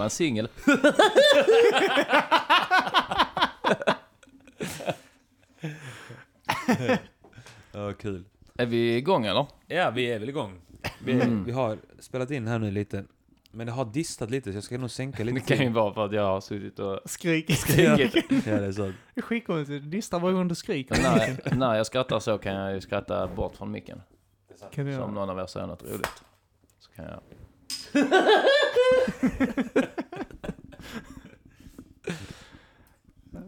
nu är man singel. Ja, kul. Är vi igång eller? Ja, vi är väl igång. Vi, Mm. vi har spelat in här nu lite. Men det har distat lite så jag ska nog sänka lite. Det kan ju vara för att jag har suttit och Skrik. skrikit. Ja, det är. Det är skitkonstigt. Du distar varje gång du skriker. När, när jag skrattar så kan jag ju skratta bort från micken. Kan du Så om göra? någon av er säger något roligt. Så kan jag...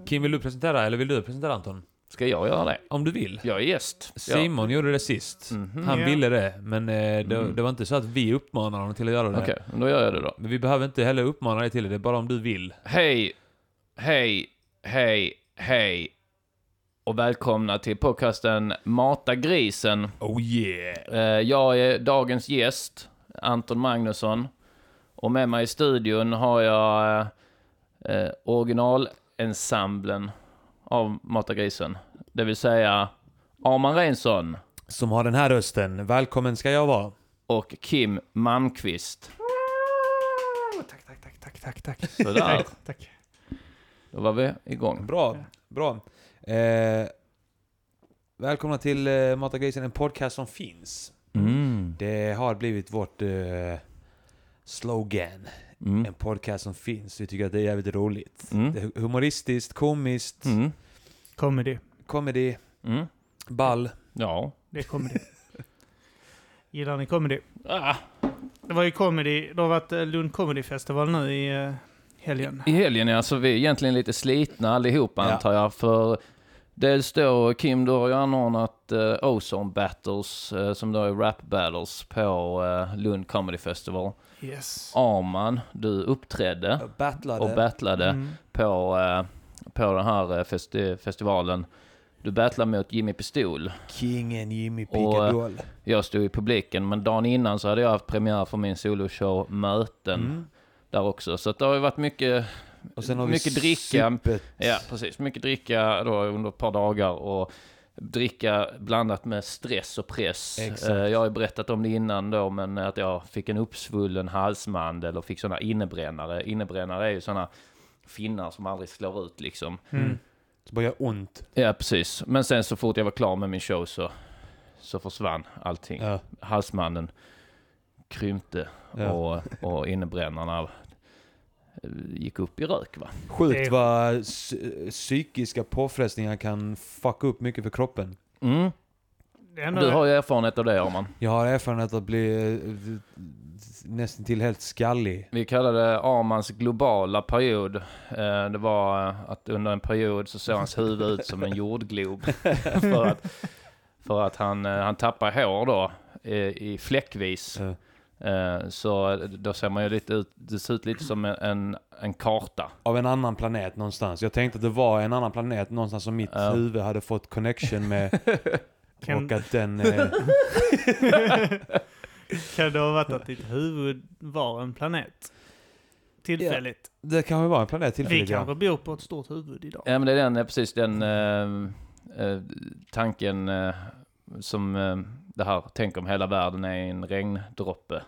Kim, vill du presentera eller vill du presentera Anton? Ska jag göra det? Om du vill. Jag är gäst. Simon gjorde det sist. Mhm. Han Ja. ville det, men eh, det, Mm. det var inte så att vi uppmanade honom till att göra det. Okej, men då gör jag det då. Men vi behöver inte heller uppmana dig till det, det är bara om du vill. Hej, hej, hej, hej. Och välkomna till podcasten Mata grisen. Oh yeah! Eh, Jag är dagens gäst, Anton Magnusson. Och med mig i studion har jag eh, eh, originalensemblen av Mata grisen. Det vill säga Arman Reinsson Som har den här rösten. Välkommen ska jag vara. och Kim Malmqvist. Tack, tack, tack, tack, tack, tack. Sådär, Tack. då var vi igång. Bra, bra. Eh, välkomna till eh, Mata Grisen, en podcast som finns. Mm. Det har blivit vårt eh, slogan. Mm. En podcast som finns. Vi tycker att det är jävligt roligt. Mm. Det är humoristiskt, komiskt, Mm. Comedy. comedy, Mm. ball. Ja. Det är comedy. Gillar ni comedy? Ah. Det var ju comedy. Det har varit eh, Lund Comedy Festival nu i eh, helgen. I helgen är alltså vi är egentligen lite slitna allihopa Ja. antar jag. För dels då, Kim, du har ju anordnat uh, Ozone Battles, eh, som då är rap battles på eh, Lund Comedy Festival. Yes. Arman, du uppträdde Battlade. och battlade Mm. på, eh, på den här eh, festi- festivalen. Du battlade mot Jimmy Pistol. Kingen Jimmy Och, eh, Picadol. Jag stod i publiken, men dagen innan så hade jag haft premiär för min soloshow Möten Mm. där också. Så det har ju varit mycket Och sen har vi mycket dricka. supet. Ja, precis. Mycket dricka då under ett par dagar och dricka blandat med stress och press. Exakt. Eh, Jag har ju berättat om det innan då, men att jag fick en uppsvullen halsmandel och fick sådana innebrännare. Innebrännare är ju sådana finnar som aldrig slår ut liksom. Mm. Så bara gör ont. Ja, precis. Men sen så fort jag var klar med min show så, så försvann allting. Ja. Halsmandeln krympte Ja. och, och innebrännarna gick upp i rök va. Sjukt vad psy- psykiska påfrestningar kan fucka upp mycket för kroppen. Mm. Du har ju erfarenhet av det Arman. Jag har erfarenhet av att bli eh, nästan till helt skallig. Vi kallar det Armans globala period. Eh, Det var eh, att under en period så såg hans huvud ut som en jordglob. för att, för att han, han tappar hår då i fläckvis. Ja. Eh, Så då ser man ju lite ut, det ser ut lite som en, en, karta. Av en annan planet någonstans. Jag tänkte att det var en annan planet någonstans som mitt Ja. huvud hade fått connection med. Kan- Och att den... Eh, Kan det ha varit att ditt huvud var en planet? Tillfälligt. det kan väl vara en planet Vi tillfälligt ja. kanske bor på ett stort huvud idag. Ja men det är den, precis den eh, eh, tanken eh, som eh, det här, tänk om hela världen är en regndroppe.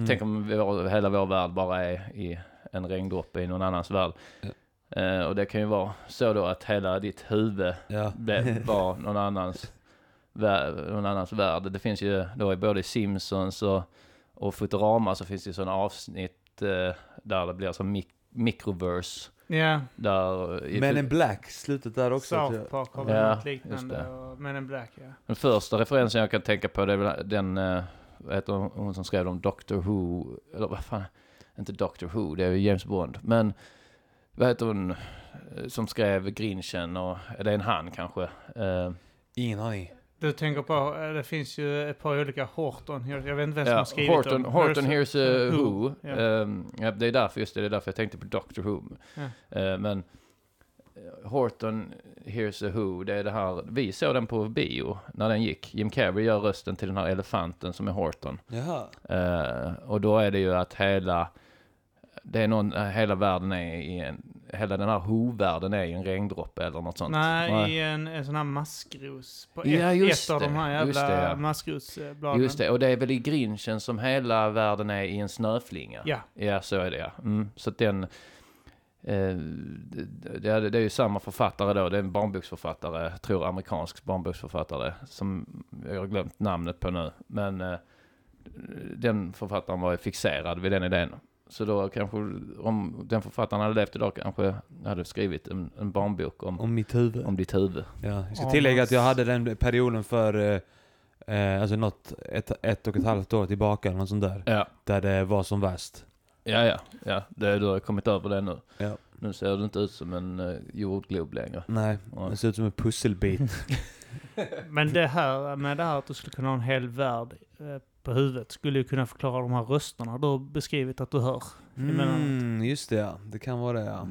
Mm. Tänk om vår, hela vår värld bara är i en regndroppe i någon annans värld. Eh, och det kan ju vara så då att hela ditt huvud Ja. blev, var någon annans, vär, någon annans värld. Det finns ju då i både Simpsons och, och Futurama så finns det ju sådana avsnitt eh, där det blir som mik- microverse. Ja, Där, Men en Black, slutet där också. South. Park har väl Ja, något liknande. och Men en Black ja. Den första referensen jag kan tänka på det är väl den, eh, vad heter hon, hon som skrev om Doctor Who, eller vad fan, inte Doctor Who, det är ju James Bond, men vad heter hon eh, som skrev Grinchen och, är det en han kanske? Eh, Ingen aning. Du tänker på, eh, det finns ju ett par olika Horton. Jag jag vet inte vem som ja, har skrivit Horton, dem. Horton Here's Here's a Who. Who. Ja. Ehm, ja, det är därför, just det, det är därför jag tänkte på Doctor Who. Ja. Eh, men Horton Here's a Who, det är det här, vi såg den på bio när den gick. Jim Carrey gör rösten till den här elefanten som är Horton. Jaha. Eh, och då är det ju att hela, det är någon, hela världen är i en, hela den här hovärlden är i en regndroppe eller något sånt. Nej, i en, en sån här maskros. På Ja, ett, just ett av det. de här jävla det, ja. maskrosbladen. Just det, och det är väl i Grinchen som hela världen är i en snöflinga. Ja. Ja, så är det ja. Mm, så att den... Eh, det, det, det är ju samma författare då, det är en barnboksförfattare, jag tror amerikansk barnboksförfattare, som jag har glömt namnet på nu. Men eh, den författaren var ju fixerad vid den idén. Så då kanske, om den författaren hade levt idag, kanske hade skrivit en, en barnbok om, Om mitt huvud. om ditt huvud. Ja, jag ska tillägga att jag hade den perioden för eh, eh, alltså något, ett, ett och ett halvt år tillbaka eller något sånt där. Ja, Där det var som värst. Ja, ja. ja det, du har kommit över det nu. Ja. Nu ser du inte ut som en uh, jordglob längre. Nej, Ja. det ser ut som en pusselbit. Men det här med det här att du skulle kunna ha en hel värld eh, på huvudet skulle ju kunna förklara de här rösterna du har beskrivit att du hör. Mm, just det ja. Det kan vara det ja.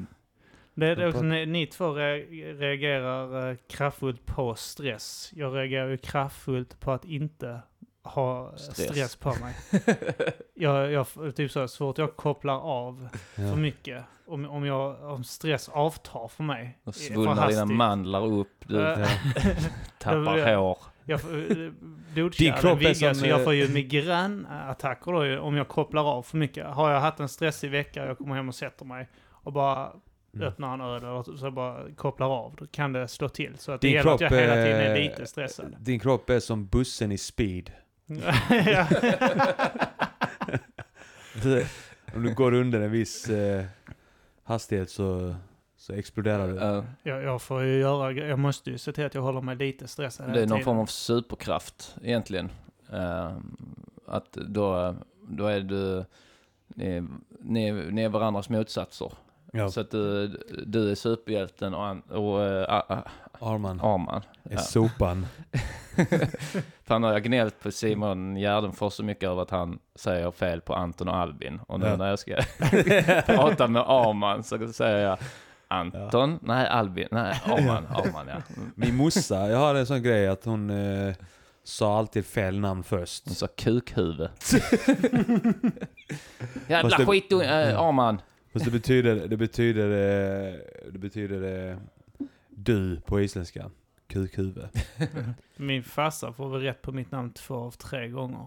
Det är också, ni, ni två re- reagerar eh, kraftfullt på stress. Jag reagerar ju kraftfullt på att inte ha Stress. stress, på mig. jag, jag, typ så, fort jag kopplar av för ja. mycket, om, om, jag, om stress avtar för mig. Eh, för svullnar dina mandlar upp, du eh, Ja. tappar jag- hår. Jag eh, blodkärlen viggar som, så jag eh, får ju migränattacker då om jag kopplar av för mycket. Har jag haft en stressig vecka, jag kommer hem och sätter mig och bara Mm. öppnar en öl och så bara kopplar av, då kan det slå till. Så att det Din gäller att jag hela tiden är eh, lite stressad. Din kropp är som bussen i speed. Om du går under en viss eh, hastighet så, så exploderar du. Ja, jag, jag får ju göra, jag måste ju se till att jag håller mig lite stressad det är hela någon tiden. form av superkraft egentligen. Eh, att då, då är du, ni, är- ni, är- ni är varandras motsatser. Ja. Så att du, du är superhjälten och, an, och äh, Arman Arman. är Ja. sopan. Fan har jag gnällt på Simon Gärdenfors så mycket över att han säger fel på Anton och Albin. Och nu Ja. när jag ska prata med Arman så säger jag Anton, nej Albin, nej Arman, Arman ja. Mm. Min morsa, jag har en sån grej att hon eh, sa alltid fel namn först. Hon sa kukhuvud. Jävla det- skit äh, Arman. Fast det betyder, det betyder, eh, det betyder eh, du på isländska. Kukhuvud. Min farsa får väl rätt på mitt namn två av tre gånger.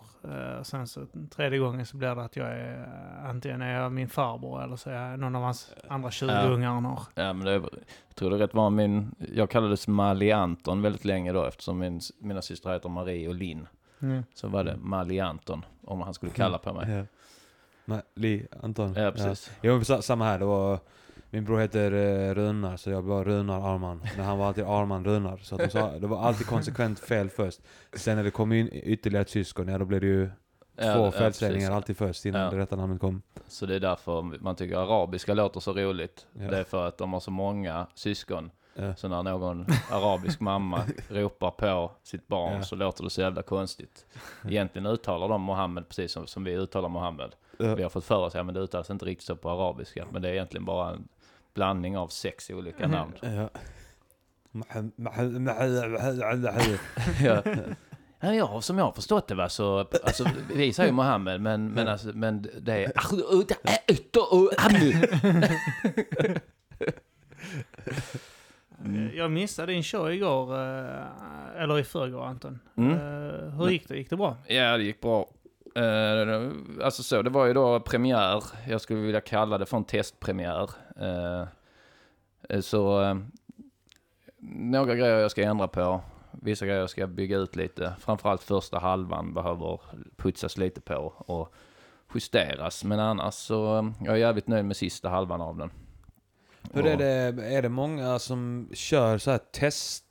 Och sen så tredje gången så blir det att jag är, eh, antingen är jag min farbror eller så är jag någon av hans andra 20 Ja. ungar. Ja men det, jag tror det är rätt vanligt. Min, jag kallades Mali Anton väldigt länge då eftersom min, mina systrar heter Marie och Linn. Mm. Så var det Mali Anton om han skulle kalla på mig. Ja. Nej, Li, Anton. Ja precis. Jo, men sa- samma här. Det var, min bror heter eh, Runar, så jag var Runar Arman. Men han var alltid Arman Runar. Så att de sa, det var alltid konsekvent fel först. Sen när det kom in ytterligare ett syskon, ja då blev det ju Ja, två ja, felsägningar alltid först innan Ja. det rätta namnet kom. Så det är därför man tycker arabiska låter så roligt. Ja. Det är för att de har så många syskon. Så när någon arabisk mamma ropar på sitt barn så låter det så jävla konstigt. Egentligen uttalar de Mohammed precis som, som vi uttalar Mohammed. Ja. Vi har fått för oss att det uttalas inte riktigt så på arabiska. Men det är egentligen bara en blandning av sex olika namn. Ja. Ja. Ja, ja, som jag har förstått det va, så, alltså, vi säger Mohammed, men, men, alltså, men det är... Mm. Eh, Jag missade din show igår, eh, eller i förrgår Anton. Mm. Eh, hur gick det? Gick det bra? Ja, det gick bra. Eh, alltså så, det var ju då premiär. Jag skulle vilja kalla det för en testpremiär. Eh, så eh, några grejer jag ska ändra på. Vissa grejer jag ska bygga ut lite. Framförallt första halvan behöver putsas lite på och justeras. Men annars så jag är jävligt nöjd med sista halvan av den. Hur är det, är det många som kör så här test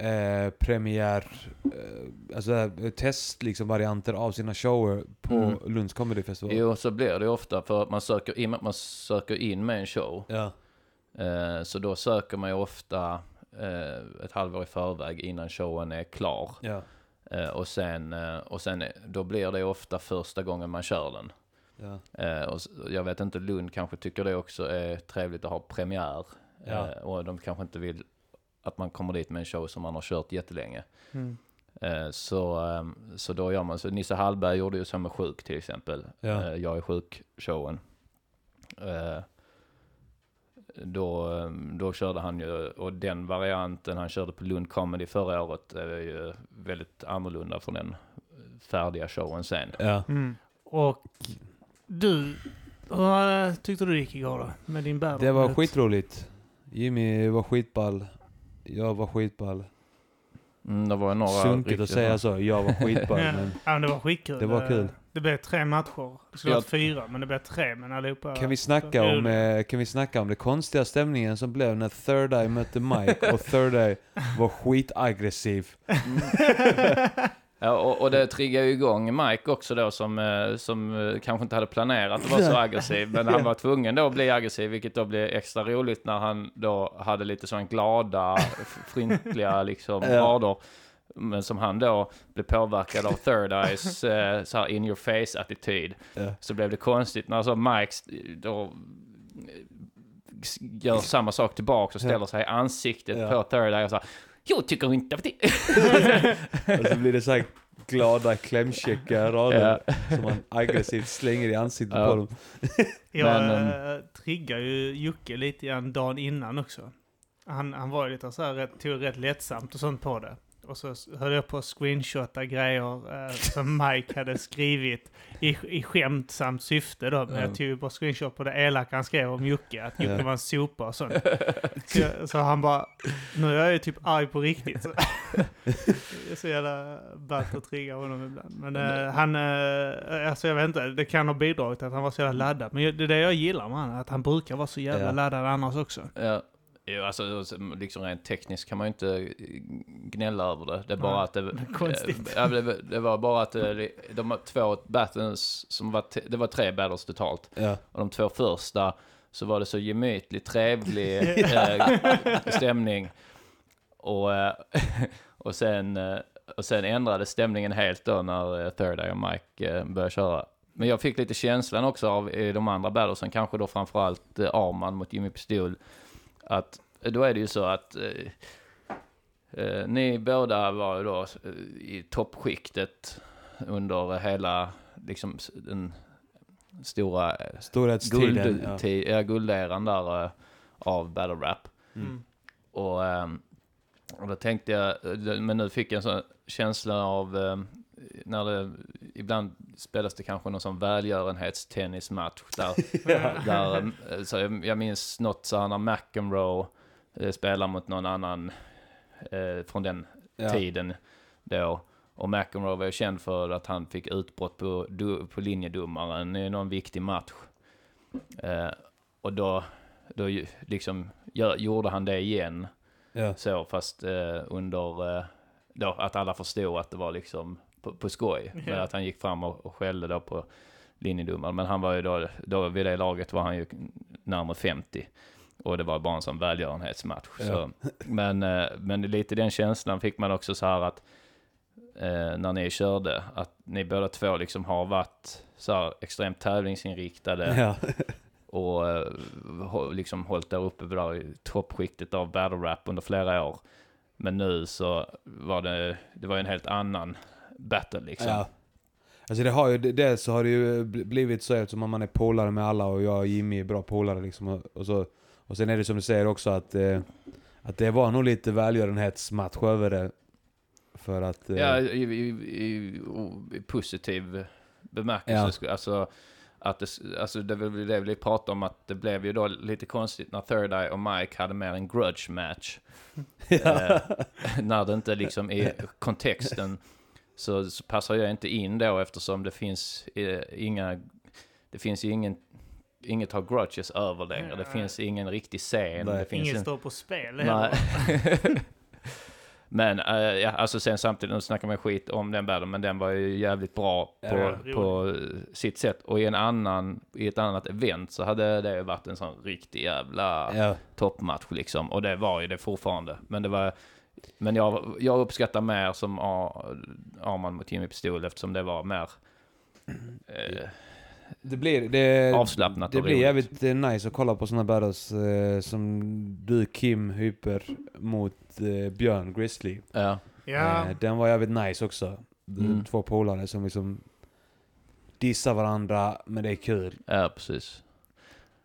eh, premiär, eh, alltså test liksom varianter av sina shower på Mm. Lunds Comedy Festival? Jo, så blir det ofta för att man söker in, man söker in med en show. Ja. Eh, Så då söker man ju ofta eh, ett halvår i förväg innan showen är klar. Ja. Eh, Och sen, eh, och sen då blir det ofta första gången man kör den. ja. Och jag vet inte, Lund kanske tycker det också är trevligt att ha premiär. Ja. Och de kanske inte vill att man kommer dit med en show som man har kört jättelänge. Mm. Eh, Så, eh, så då gör man så. Nisse Hallberg gjorde ju så med Sjuk till exempel. Ja. Eh, Jag är sjuk-showen. Eh, då, då körde han ju, och den varianten han körde på Lund Comedy förra året är ju väldigt annorlunda från den färdiga showen sen. Ja. Mm. Och du, hur tyckte du det gick igår då? Med din battle? Det var skitroligt. Jimmy var skitball. Jag var skitball. Mm, det var några Sunkigt att säga så. Jag var skitball. Ja. men Ja, men det var skitkul. Det var kul. Det blev tre matcher. Det skulle Ja. varit fyra, men det blev tre. Men allihopa... kan vi, snacka om, eh, kan vi snacka om det konstiga stämningen som blev när Third Eye mötte Mike och Third Eye var skitaggressiv. Ja, och, och det triggar ju igång Mike också då som, eh, som eh, kanske inte hade planerat att vara så aggressiv. Men han var tvungen då att bli aggressiv, vilket då blev extra roligt när han då hade lite sån glada, f- fryntliga liksom rader. Men som han då blev påverkad av Third Eyes eh, så här in your face-attityd. Så blev det konstigt när så Mike då gör samma sak tillbaka och ställer sig i ansiktet på Third Eye och så jag tycker inte att det... Och så blir det så här glada klämkäcka rader som man aggressivt slänger i ansiktet Ja. på dem. Jag Men, äh, triggar ju Jocke lite grann dagen innan också. Han, han var ju lite så här, rätt, tog rätt lättsamt och sånt på det. Och så höll jag på att screenshotta grejer eh, som Mike hade skrivit i, i skämtsamt syfte då. Men Ja. jag tog bara screenshot på det elaka han skrev om Jocke, att Jocke var en sopa och sånt. Så, jag, så han bara, nu är jag ju typ arg på riktigt. Så, det är så jävla ballt att trigga honom ibland. Men eh, han, eh, alltså jag vet inte, det kan ha bidragit att han var så jävla laddad. Men det är det jag gillar med honom, att han brukar vara så jävla Ja. laddad annars också. Ja. Jo, alltså liksom rent tekniskt kan man ju inte gnälla över det. Det är bara att det... konstigt. Ja, det, det var bara att det, de två battles som var... Det var tre battles totalt. Ja. Och de två första så var det så gemytlig, trevlig eh, stämning. Och, eh, och, sen, eh, och sen ändrades stämningen helt då när eh, Third Eye och Mike eh, började köra. Men jag fick lite känslan också av i de andra battlesen, kanske då framförallt eh, Arman mot Jimmy Pistol, att eh, då är det ju så att eh, eh, ni båda var ju då eh, i toppskiktet under hela liksom den stora eh, Storhetstiden. Ja. guld, ja. gulderan där eh, av battle rap. Mm. Mm. Och, ehm, och då tänkte jag, eh, men nu fick jag en sån känsla av när det ibland spelas det kanske någon sån välgörenhetstennismatch där, där eh, så jag, jag minns något så här när McEnroe eh, spelar mot någon annan eh, från den Ja. tiden då. Och McEnroe var ju känd för att han fick utbrott på, på linjedomaren i någon viktig match. Eh, och då, då liksom gör, gjorde han det igen. Ja. Så, fast eh, under eh, då, att alla förstod att det var liksom på, på skoj. Men att han gick fram och, och skällde då på linjedomaren. Men han var ju då, då, vid det laget var han ju närmare 50. Och det var bara en sån välgörenhetsmatch. Ja. Så, men, eh, men lite den känslan fick man också så här att eh, när ni körde, att ni båda två liksom har varit så här extremt tävlingsinriktade Ja. och eh, liksom hållit där uppe där i toppskiktet av battle rap under flera år. Men nu så var det, det var en helt annan battle liksom. Ja. Alltså det har ju, dels så har det ju bl- blivit så eftersom man är polare med alla och jag och Jimmy är bra polare liksom. Och, och, så, och sen är det som du säger också att, eh, att det var nog lite välgörenhetsmatch över det. För att... Eh, Ja, i, i, i, i positiv bemärkelse. Ja. Alltså, att det, alltså det väl det vi pratar om, att det blev ju då lite konstigt när Third Eye och Mike hade mer en grudge match. eh, när det inte liksom i kontexten så, så passar jag inte in då eftersom det finns eh, inga, det finns ju ingen, inget att ha grudges över längre. Det Nej. finns ingen riktig scen. Nej. Det finns Inget en, står på spel Nej. heller. men eh, ja, alltså sen samtidigt, nu snackar man skit om den battlen, men den var ju jävligt bra Ja, på, rolig. på sitt sätt. Och i en annan, i ett annat event så hade det ju varit en sån riktig jävla ja. toppmatch liksom. Och det var ju det fortfarande. Men det var, men jag, jag uppskattar mer som Ar- Arman mot Jimmy Pistol eftersom det var mer eh, Det blir, det, avslappnat det blir jävligt eh, nice att kolla på såna battles eh, som du Kim hyper mot eh, Björn Grizzly. Ja, Ja, Eh, den var jävligt nice också. Mm. Två polare som liksom dissar varandra, men det är kul. ja, precis.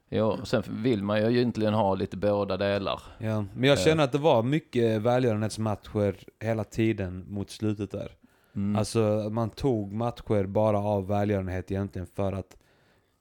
Jo, och sen vill man ju egentligen ha lite båda delar. Ja. Men jag Eh. känner att det var mycket välgörenhetsmatcher hela tiden mot slutet där. Mm. Alltså man tog matcher bara av välgörenhet egentligen för att...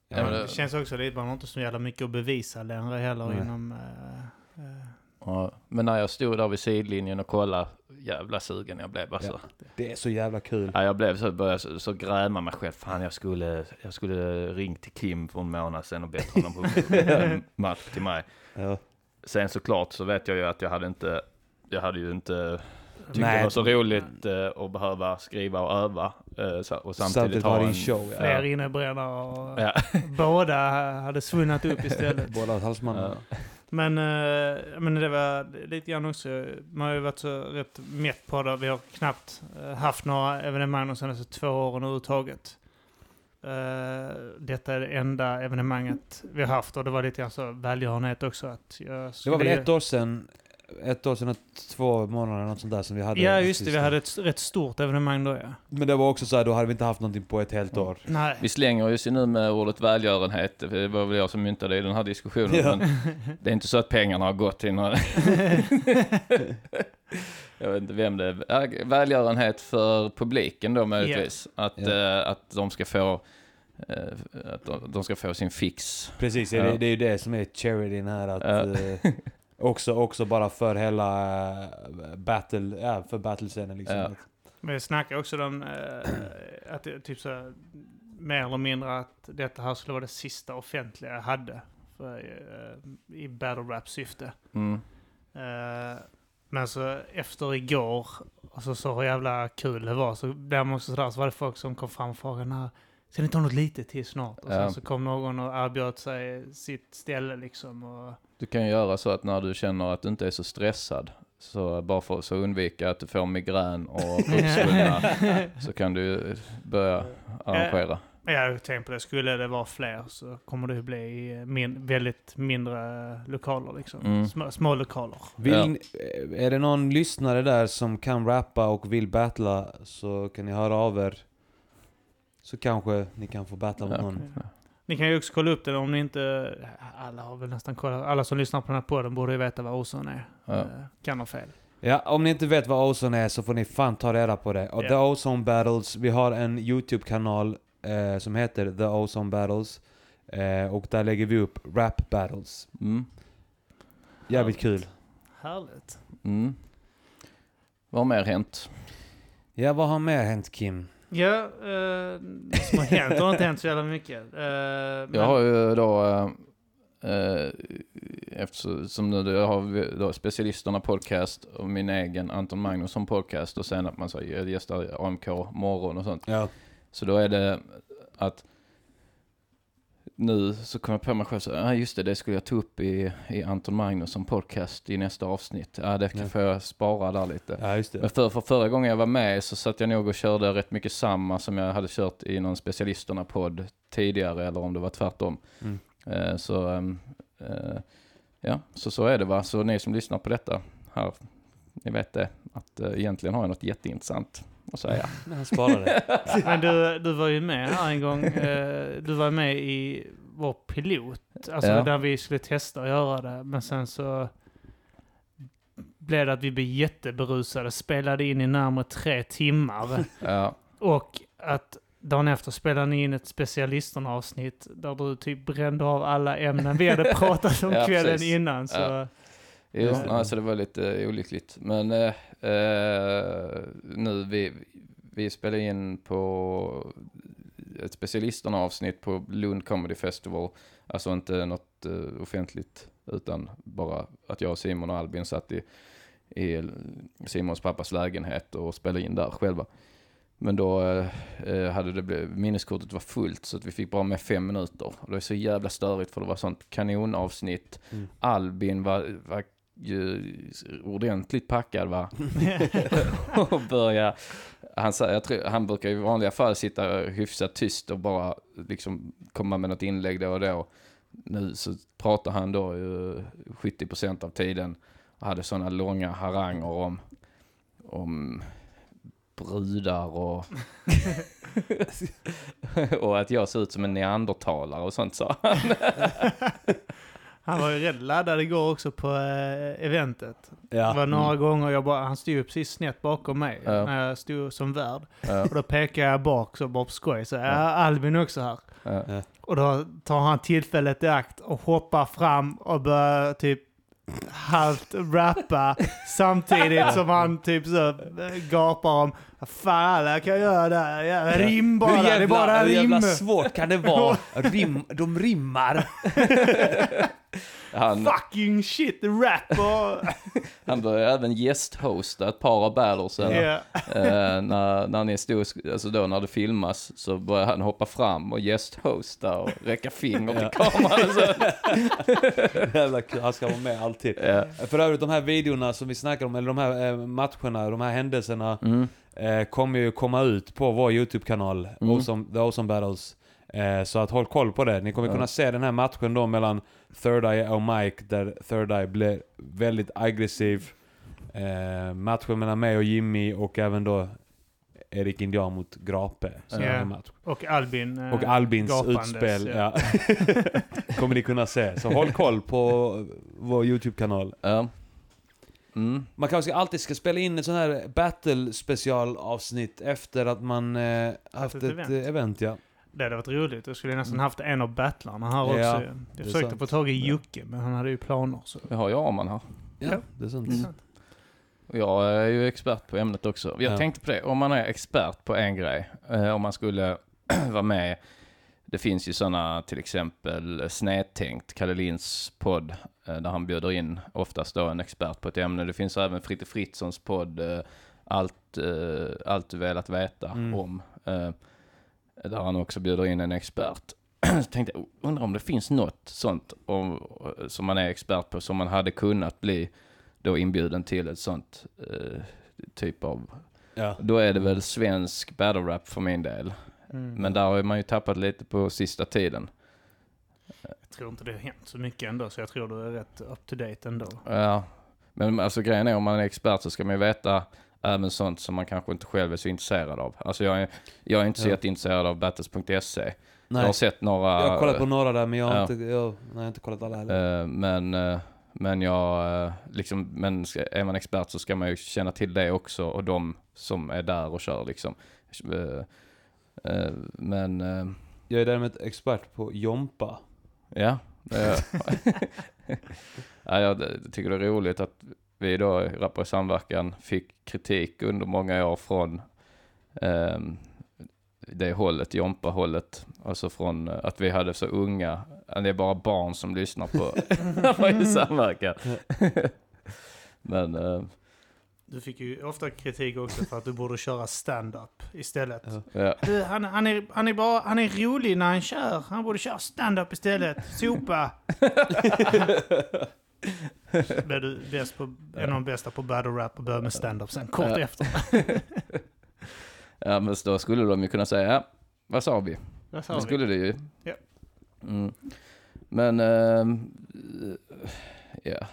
Ja, men Det känns också lite, man har inte så jävla mycket att bevisa längre heller Nej. inom... eh, eh, Ja, men när jag stod där vid sidlinjen och kollade, jävla sugen jag blev alltså. det är så jävla kul. Ja, jag blev så, började så, så gräma mig själv. Fan, jag skulle, jag skulle ringt till Kim för en månad sedan och bett honom på en match till mig. Ja. Sen såklart så vet jag ju att jag hade inte, jag hade ju inte tyckt Nej. det var så roligt eh, att behöva skriva och öva. eh, och samtidigt, Samtidigt ha en... din show. Ja. Fler innebrännare och Ja. båda hade svunnit upp istället. Båda halsmannarna. Men, eh, men det var lite grann också, man har ju varit så rätt mätt på det. Vi har knappt eh, haft några evenemang de senaste två åren överhuvudtaget. Uh, detta är det enda evenemanget vi har haft och det var lite grann så välgörenhet också. Att jag Det var väl skulle- ett år sedan, ett år sedan två månader något sånt där som vi hade. Ja just det, vi hade ett rätt stort evenemang då ja. Men det var också så här, då hade vi inte haft någonting på ett helt år. Nej. Vi slänger ju sig nu med ordet välgörenhet. Det var väl jag som myntade i den här diskussionen. Ja. Men det är inte så att pengarna har gått till några... jag vet inte vem det är. Välgörenhet för publiken då möjligtvis. Att, Ja. eh, att de ska få... eh, att de, de ska få sin fix. Precis, Ja. det, det är ju det som är charityn här. Att, Ja. också, också bara för hela eh, battle, ja, för battlescenen liksom. Ja. Men jag snackar också om eh, att typ så här, mer eller mindre att detta här skulle vara det sista offentliga jag hade för, eh, i battle rap syfte. Mm. Eh, men så efter igår, och så så hur jävla kul det var, så blev man också sådär, så var det folk som kom fram och frågade när, ska ni ta något litet till snart? Och sen Ja. så kom någon och erbjöd sig sitt ställe liksom. Och, Du kan ju göra så att när du känner att du inte är så stressad, så bara för att så undvika att du får migrän och uppsvullna, så kan du börja arrangera. Ja, jag har tänkt på det. Skulle det vara fler så kommer det bli min, väldigt mindre lokaler liksom. Mm. Små, små lokaler. Vill, ni- Är det någon lyssnare där som kan rappa och vill battla så kan ni höra av er. Så kanske ni kan få battla mot Ja. någon. Ni kan ju också kolla upp det om ni inte... Alla har väl nästan kollat. Alla som lyssnar på den här podden borde ju veta vad Ozon är. Ja. Eh, Kan ha fel. Ja, om ni inte vet vad Ozone är så får ni fan ta reda på det. Och Ja. The Ozone Battles, vi har en YouTube-kanal eh, som heter The Ozone Battles. Eh, och där lägger vi upp rap battles. Mm. Jävligt kul. Härligt. Mm. Vad har mer hänt? Ja, vad har mer hänt Kim? Ja, eh, som har hänt har inte hänt så jävla mycket. Eh, men, Jag har ju då, eh, eh, eftersom nu jag har vi- då specialisterna podcast och min egen Anton Magnusson podcast och sen att man så gästar AMK morgon och sånt. Ja. Så då är det att nu så kommer jag på mig själv så, ja just det, det skulle jag ta upp i, i Anton Magnusson podcast i nästa avsnitt. Ja, det Ja. får jag spara där lite. Ja, just Men det. för, för förra gången jag var med så satt jag nog och körde rätt mycket samma som jag hade kört i någon specialisterna-podd tidigare, eller om det var tvärtom. Mm. Eh, så, ehm, eh, ja, så så är det va. Så ni som lyssnar på detta här, ni vet det, att eh, egentligen har jag något jätteintressant att säga. Han sparar det. men du, du var ju med här en gång. eh, du var med i vår pilot. Alltså Ja. där vi skulle testa att göra det. Men sen så blev det att vi blev jätteberusade. Spelade in i närmare tre timmar. Ja, Och att dagen efter spelade ni in ett specialisterna-avsnitt där du typ brände av alla ämnen vi hade pratat om Ja, kvällen precis. innan. Så Ja. Jo, alltså det var lite eh, olyckligt. Men eh, eh, nu, vi, vi spelar in på ett specialisterna avsnitt på Lund Comedy Festival. Alltså inte något eh, offentligt, utan bara att jag, Simon och Albin satt i, i Simons pappas lägenhet och spelade in där själva. Men då eh, eh, hade det blivit, minneskortet var fullt så att vi fick bara med fem minuter. Och det var så jävla störigt för det var sånt kanonavsnitt. Mm. Albin var, var ordentligt packad va. och börja, han, jag tror, han brukar i vanliga fall sitta hyfsat tyst och bara liksom komma med något inlägg då och då. Nu så pratar han då ju 70% av tiden och hade sådana långa haranger om, om brudar och... och att jag ser ut som en neandertalare och sånt sa han. Han var ju rätt laddad igår också på eh, eventet. Det Ja. var några gånger jag bara, han stod ju precis snett bakom mig Ja. när jag stod som värd. Ja, Och då pekade jag bak så bara på skoj, så ja, Ja. Albin också här. ja. Och då tar han tillfället i akt och hoppar fram och börjar typ halvt rappa samtidigt som han typ så eh, gapar om fan jag kan göra det här? Rim bara, det är bara hur jävla rim. svårt kan det vara? Rim, de rimmar. Han, Fucking shit, rap och... han började även gästhosta ett par av battlesen. Ja. Eh, när, när ni stod, alltså då när det filmas så började han hoppa fram och gästhosta och räcka finger till kameran så. Jävla kul, han ska vara med alltid. Ja. För övrigt de här videorna som vi snackar om, eller de här eh, matcherna, de här händelserna Mm. eh, kommer ju komma ut på vår YouTube-kanal, Mm. awesome, The Awesome Battles. Eh, så att håll koll på det. Ni kommer kunna se den här matchen då mellan Third Eye och Mike, där Third Eye blev väldigt aggressiv. Eh, matchen mellan mig och Jimmy och även då Erik Indian mot Grape. Det match. Och Albin. eh, Och Albins gapandes, utspel, ja. ja. kommer ni kunna se. Så håll koll på vår YouTube-kanal. Ja. Mm. Man kanske alltid ska spela in ett sån här battle specialavsnitt efter att man eh, haft ett ett, event. event ja. Det hade varit roligt. Jag skulle nästan haft en av battlarna här också. Ja, Jag försökte sant. få tag i Jocke, men han hade ju planer. Så. Vi har ju Arman här. Ja, Ja. det är sant. Mm. Jag är ju expert på ämnet också. Jag Ja. tänkte på det, om man är expert på en grej, eh, om man skulle vara med, det finns ju sådana till exempel Snedtänkt, Kalle Linds podd, eh, där han bjuder in oftast då en expert på ett ämne. Det finns även Fritte Fritzons podd, eh, allt, allt du velat veta Mm. om, där han också bjuder in en expert. Så tänkte jag, undrar om det finns något sånt om, som man är expert på, som man hade kunnat bli då inbjuden till ett sånt eh, typ av... Ja. Då är det väl svensk battle rap för min del. Mm. Men där har man ju tappat lite på sista tiden. Jag tror inte det har hänt så mycket ändå, så jag tror du är rätt up to date ändå. Ja, men alltså grejen är om man är expert så ska man ju veta även sånt som man kanske inte själv är så intresserad av. Alltså jag är, jag är inte så Ja. jätteintresserad av battles.se. Jag Nej. har sett några... Jag har kollat på några där men jag har, Ja. inte, jag, nej, jag har inte kollat alla heller. Eh, men, eh, men jag, eh, liksom, men ska, är man expert så ska man ju känna till det också och de som är där och kör liksom. Men, Jag är däremot expert på Jompa. ja. ja, jag tycker det är roligt att vi då i Rappar i samverkan fick kritik under många år från eh, det hållet, Jompa-hållet. Alltså från eh, att vi hade så unga, det är bara barn som lyssnar på Rappar i samverkan. Men, eh, Du fick ju ofta kritik också för att du borde köra stand-up istället. Ja. Du, han, han, är, han, är bara, han är rolig när han kör. Han borde köra stand-up istället. Sopa! Blev du bäst på, en av de bästa på battle rap och började med stand-up sen kort Ja. efter. ja, men då skulle de ju kunna säga, ja, vad sa vi? Vad sa Det vi? skulle det ju. Ja. Mm. Men, ehm, ja.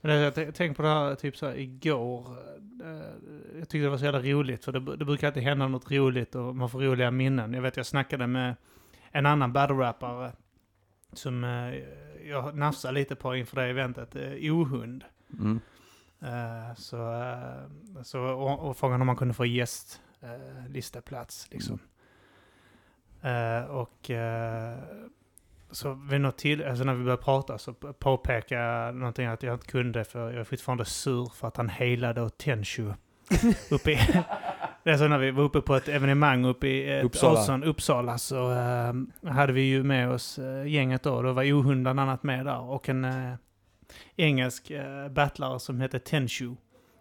Men det- jag t- tänkte på det här typ så här igår. Eh, Jag tyckte det var så jävla roligt för det, det brukar alltid hända något roligt och man får roliga minnen. Jag vet jag snackade med en annan battle-rappare som eh, jag nafsade lite på inför det eventet, eh, Ohund. Mm. Eh, Så, så, och, och frågan om man kunde få gäst listaplats liksom. Eh, och så vid något till, alltså när vi började prata så påpekade jag någonting att jag inte kunde för jag är fortfarande sur för att han heilade och Tenshu. uppe i, det är så när vi var uppe på ett evenemang uppe i ett Uppsala. Uppsala, Uppsala så eh, hade vi ju med oss eh, gänget då. Då var Ohund bland annat med där och en eh, engelsk eh, battlare som heter Tenshu.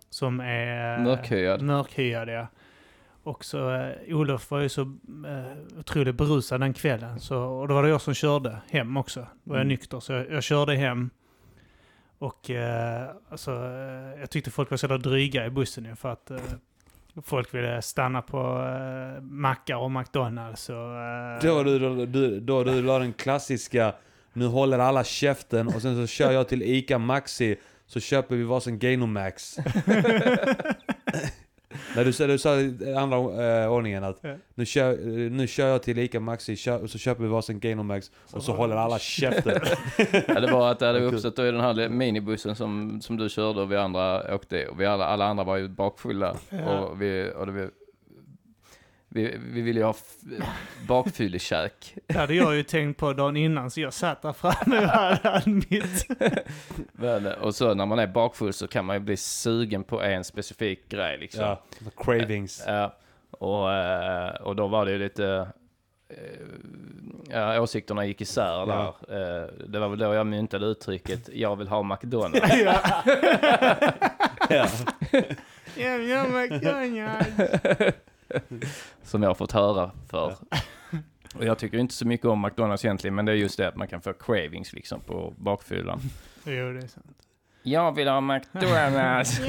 Som är... eh, Mörkhyad. Mörkhyad, ja. Och så eh, Olof var ju så eh, otroligt berusad den kvällen. Så, och då var det jag som körde hem också. Då var jag Mm. nykter, så jag, jag körde hem. Och eh, alltså, jag tyckte folk var så jävla dryga i bussen för att eh, folk ville stanna på eh, mackar och McDonalds och... Eh, Då du, då, du, då du la den klassiska Nu håller alla käften och sen så kör jag till ICA Maxi Så köper vi varsin Gainomax När du, du sa i andra eh, ordningen att Ja. nu, kör, nu kör jag till Ica Maxi kö, och så köper vi varsin Gainomax och så håller alla käften. Ja, det var att det hade uppstått då i den här minibussen som, som du körde och vi andra åkte och vi alla, alla andra var ju bakfulla. Ja. Och vi, och det, vi, vi, vi ville ju ha bakfyllekäk. Det hade jag ju tänkt på dagen innan, så jag satt där framme och hade mitt. Men, och så när man är bakfull så kan man ju bli sugen på en specifik grej liksom. ja, cravings. Ja, och, eh, och då var det ju lite... eh, Ja, åsikterna gick isär där. Ja. Eh, Det var väl då jag myntade uttrycket “jag vill ha McDonalds”. ja, Ja. ja, ja, McDonalds. som jag har fått höra för. Och jag tycker inte så mycket om McDonalds egentligen, men det är just det att man kan få cravings liksom på bakfyllan. Jo, det är sant. Jag vill ha McDonalds!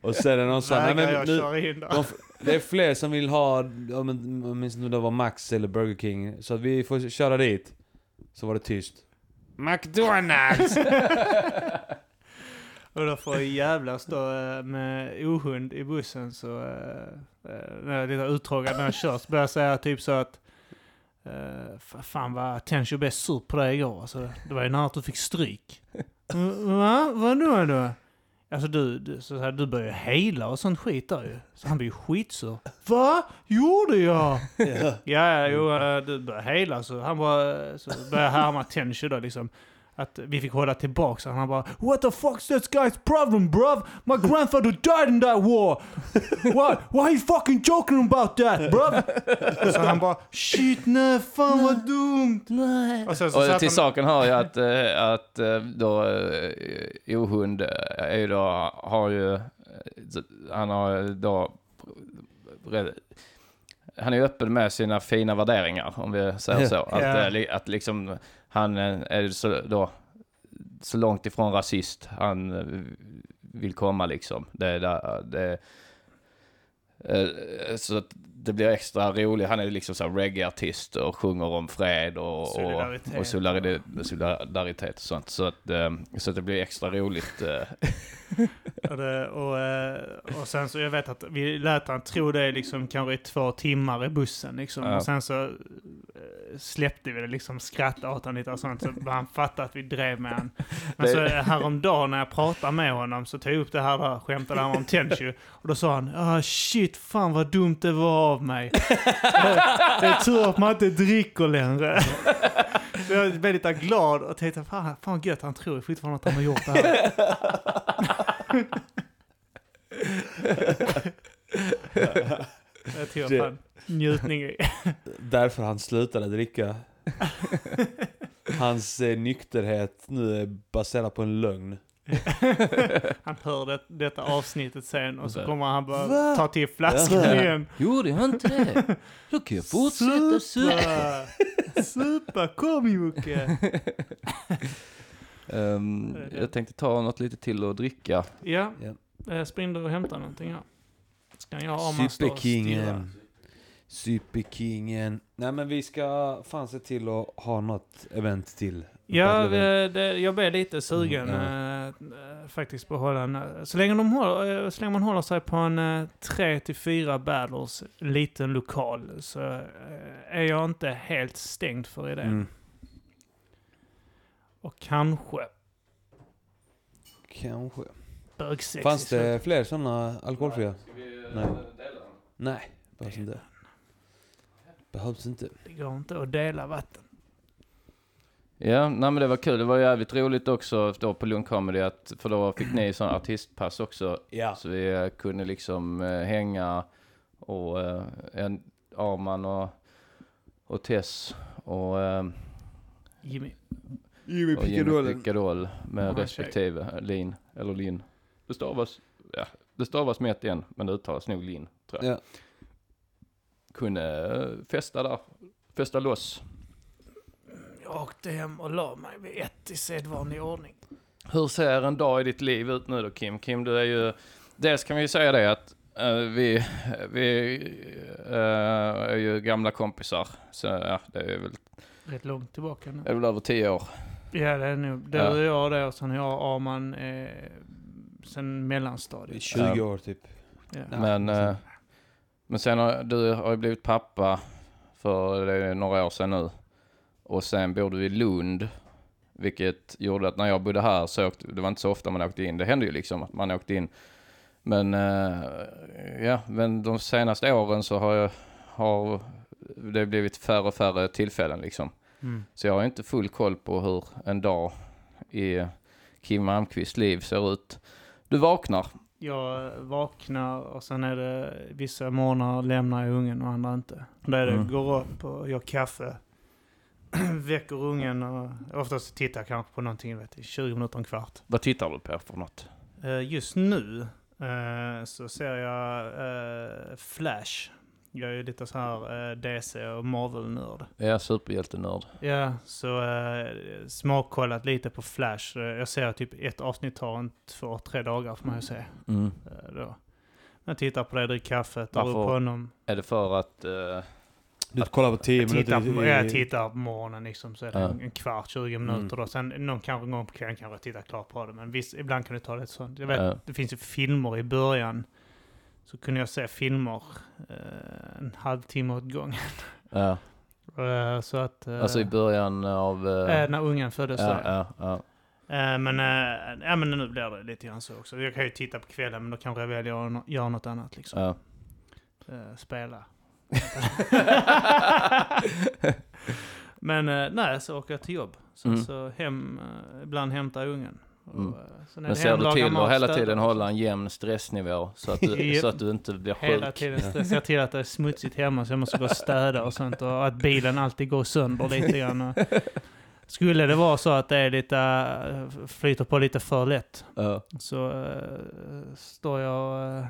Och sen är det någon sån, nej, men jag nu, in de, det är fler som vill ha, om om det var Max eller Burger King, så att vi får köra dit. Så var det tyst. McDonalds! Och då får jag jävlas då eh, med ohund i bussen så eh, eh, när jag är lite uttråkad när jag kör så börjar jag säga typ så att fa- Fan vad Tencho blev sur på dig igår alltså. Det var ju nära att du fick stryk. "Mm, Va? Vadå då? Alltså du, du, så här, du började hejla och sånt skit där ju. Så han blev ju skitsur. Va? Gjorde jag? ja. Ja, jo, du började hejla så han bara, så började härma Tencho då liksom. Att vi fick hålla tillbaka så han bara What the fuck's this guy's problem bruv? My grandfather died in that war! What? Why are you fucking joking about that bruv? Och så han bara Shit nej, fan vad dumt! Nej. Och sen så Och till han- saken hör jag att, eh, att eh, då eh, ohund är ju då, har ju, han har ju då, han är öppen med sina fina värderingar om vi säger så. Att, li- att liksom han eh, är så, då, så långt ifrån rasist han eh, vill komma liksom. Det, det, det, eh, så att det blir extra roligt. Han är liksom så reggae-artist och sjunger om fred och, och, Solidaritet. och solidaritet, solidaritet och sånt. Så att, eh, så att det blir extra roligt. eh. Och, det, och, eh, och sen så, jag vet att vi lät han tro det liksom kanske i två timmar i bussen liksom. Ja. Och sen så eh, släppte vi det liksom, skrattade åt honom lite och sånt. Så han fattade att vi drev med han. Men så häromdagen när jag pratade med honom så tog jag upp det här där, skämtade han om Tenchu. Och då sa han, ah shit, fan vad dumt det var av mig. det är tur att man inte dricker längre. Så jag blev lite glad och tänkte, fan, fan gött, han tror fortfarande att han har gjort det här. Jag tog Det- fan njutning i. Därför han slutade dricka. Hans eh, nykterhet nu är baserad på en lögn. Han hör det, detta avsnittet sen och så Va? kommer han bara Va? ta till flaskan Ja. igen. Gjorde jag inte det? Då kan jag fortsätta supa. Supa! Kom Jocke! Um, jag tänkte ta något lite till och dricka. Ja, eh, spring du och hämta någonting här. Ska jag om man står och stirrar. Superkingen. Superkingen. Nej men vi ska fan se till att ha något event till. Ja, det, det, jag blev lite sugen Mm, eh, faktiskt på att hålla en... eh, Så länge, de håller, så länge man håller sig på en tre till fyra battles, liten lokal, så är jag inte helt stängd för idén. Mm. Och kanske Kanske. bögsex Fanns det fler sådana alkoholfria? Nej. dela Nej, behövs inte. Behövs inte. Det går inte att dela vatten. Ja, nej men det var kul. Det var jävligt roligt också då på Lund Comedy att, för då fick ni sån artistpass också. Ja. Så vi eh, kunde liksom eh, hänga och eh, en, Arman och, och Tess och, eh, Jimmy. Jimmy och Jimmy Pickadoll med Och hans respektive Lin, eller Lin. Det stavas, ja, det stavas med ett en, men det uttalas nog Lin, tror jag. Ja. Kunde eh, festa där, festa loss. Jag åkte hem och la mig vid ett i sedvanlig ordning. Hur ser en dag i ditt liv ut nu då Kim? Kim, du är ju... Dels kan vi ju säga det att eh, vi, vi eh, är ju gamla kompisar. Så ja, det är väl, Rätt långt tillbaka nu. det är väl över tio år. Ja, det är nog. Det Ja. är jag det och sen har jag Arman eh, sen mellanstadiet. 20 år typ. Ja. Ja. Men, eh, Men sen har du har ju blivit pappa för det är några år sedan nu. Och sen bor du i Lund. Vilket gjorde att när jag bodde här så åkte, det var inte så ofta man åkte in. Det hände ju liksom att man åkte in. Men eh, ja, men de senaste åren så har, jag, har det blivit färre och färre tillfällen liksom. Mm. Så jag har inte full koll på hur en dag i Kim Malmqvists liv ser ut. Du vaknar. Jag vaknar och sen är det vissa morgnar lämnar jag ungen och andra inte. Då är det Mm. går upp och gör kaffe. Väcker ungen och oftast tittar jag kanske på någonting vet, i 20 minuter, en kvart. Vad tittar du på för något? Eh, Just nu eh, så ser jag eh, Flash. Jag är ju lite så här DC och Marvel-nörd. Är superhjältenörd. Ja, så smakkollat lite på Flash. Jag ser typ ett avsnitt tar en två, tre dagar för mig att se. Mm. Då. Jag tittar på det, dricker kaffe, tar Varför? upp honom. Är det för att... Du kollar på 10 Jag tittar, minuter. på, jag tittar på morgonen liksom, så är det Ja. en, kvart, 20 minuter då. Sen någon kanske en gång på kvällen kanske jag tittar klart på det. Men visst, ibland kan det ta lite sånt. Jag vet, Ja. det finns ju filmer i början. Så kunde jag se filmer eh, en halvtimme åt gången. ja. Eh, så att... eh, Alltså i början av... eh, eh, när ungen föddes. ja, ja, ja. Eh, men, eh, ja, men nu blir det lite grann så också. Jag kan ju titta på kvällen men då kanske jag väljer att göra något annat liksom. ja. Eh, spela. men eh, nej, så åker jag till jobb. Sen Mm. så hem, eh, ibland hämtar ungen. Och, Mm. eh, sen är Men det ser hem, du laga till mat, att hela städa tiden hålla en jämn stressnivå så att du, Japp. så att du inte blir Hela sjuk? tiden stress. Jag till att det är smutsigt hemma så jag måste gå och städa och sånt. Och att bilen alltid går sönder lite grann. Och skulle det vara så att det är lite, eh, flyter på lite för lätt Ja. så eh, står jag eh,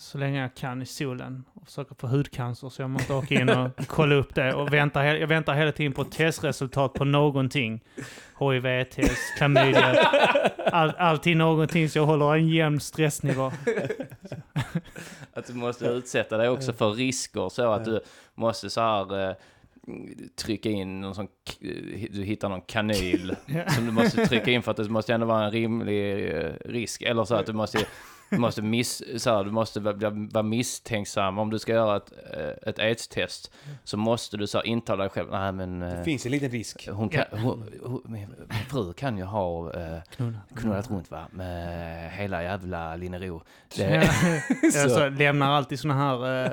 så länge jag kan i solen och försöker få hudcancer så jag måste åka in och kolla upp det. Och väntar, jag väntar hela tiden på testresultat på någonting. HIV-test, klamydia, all, alltid någonting så jag håller en jämn stressnivå. Att du måste utsätta dig också för risker så att du måste så här trycka in någon sån, k- du hittar någon kanyl som du måste trycka in för att det måste ändå vara en rimlig eh, risk. Eller så att du måste, du måste, miss, så här, du måste vara, vara misstänksam. Om du ska göra ett, eh, ett aids-test så måste du så här, intala dig själv, nej men Det eh, finns en liten risk. hon kan, hon, hon, min min fru kan ju ha eh, Knulla. knullat runt va, med hela jävla Linnero. Ja, Det, jag så, så lämnar alltid såna här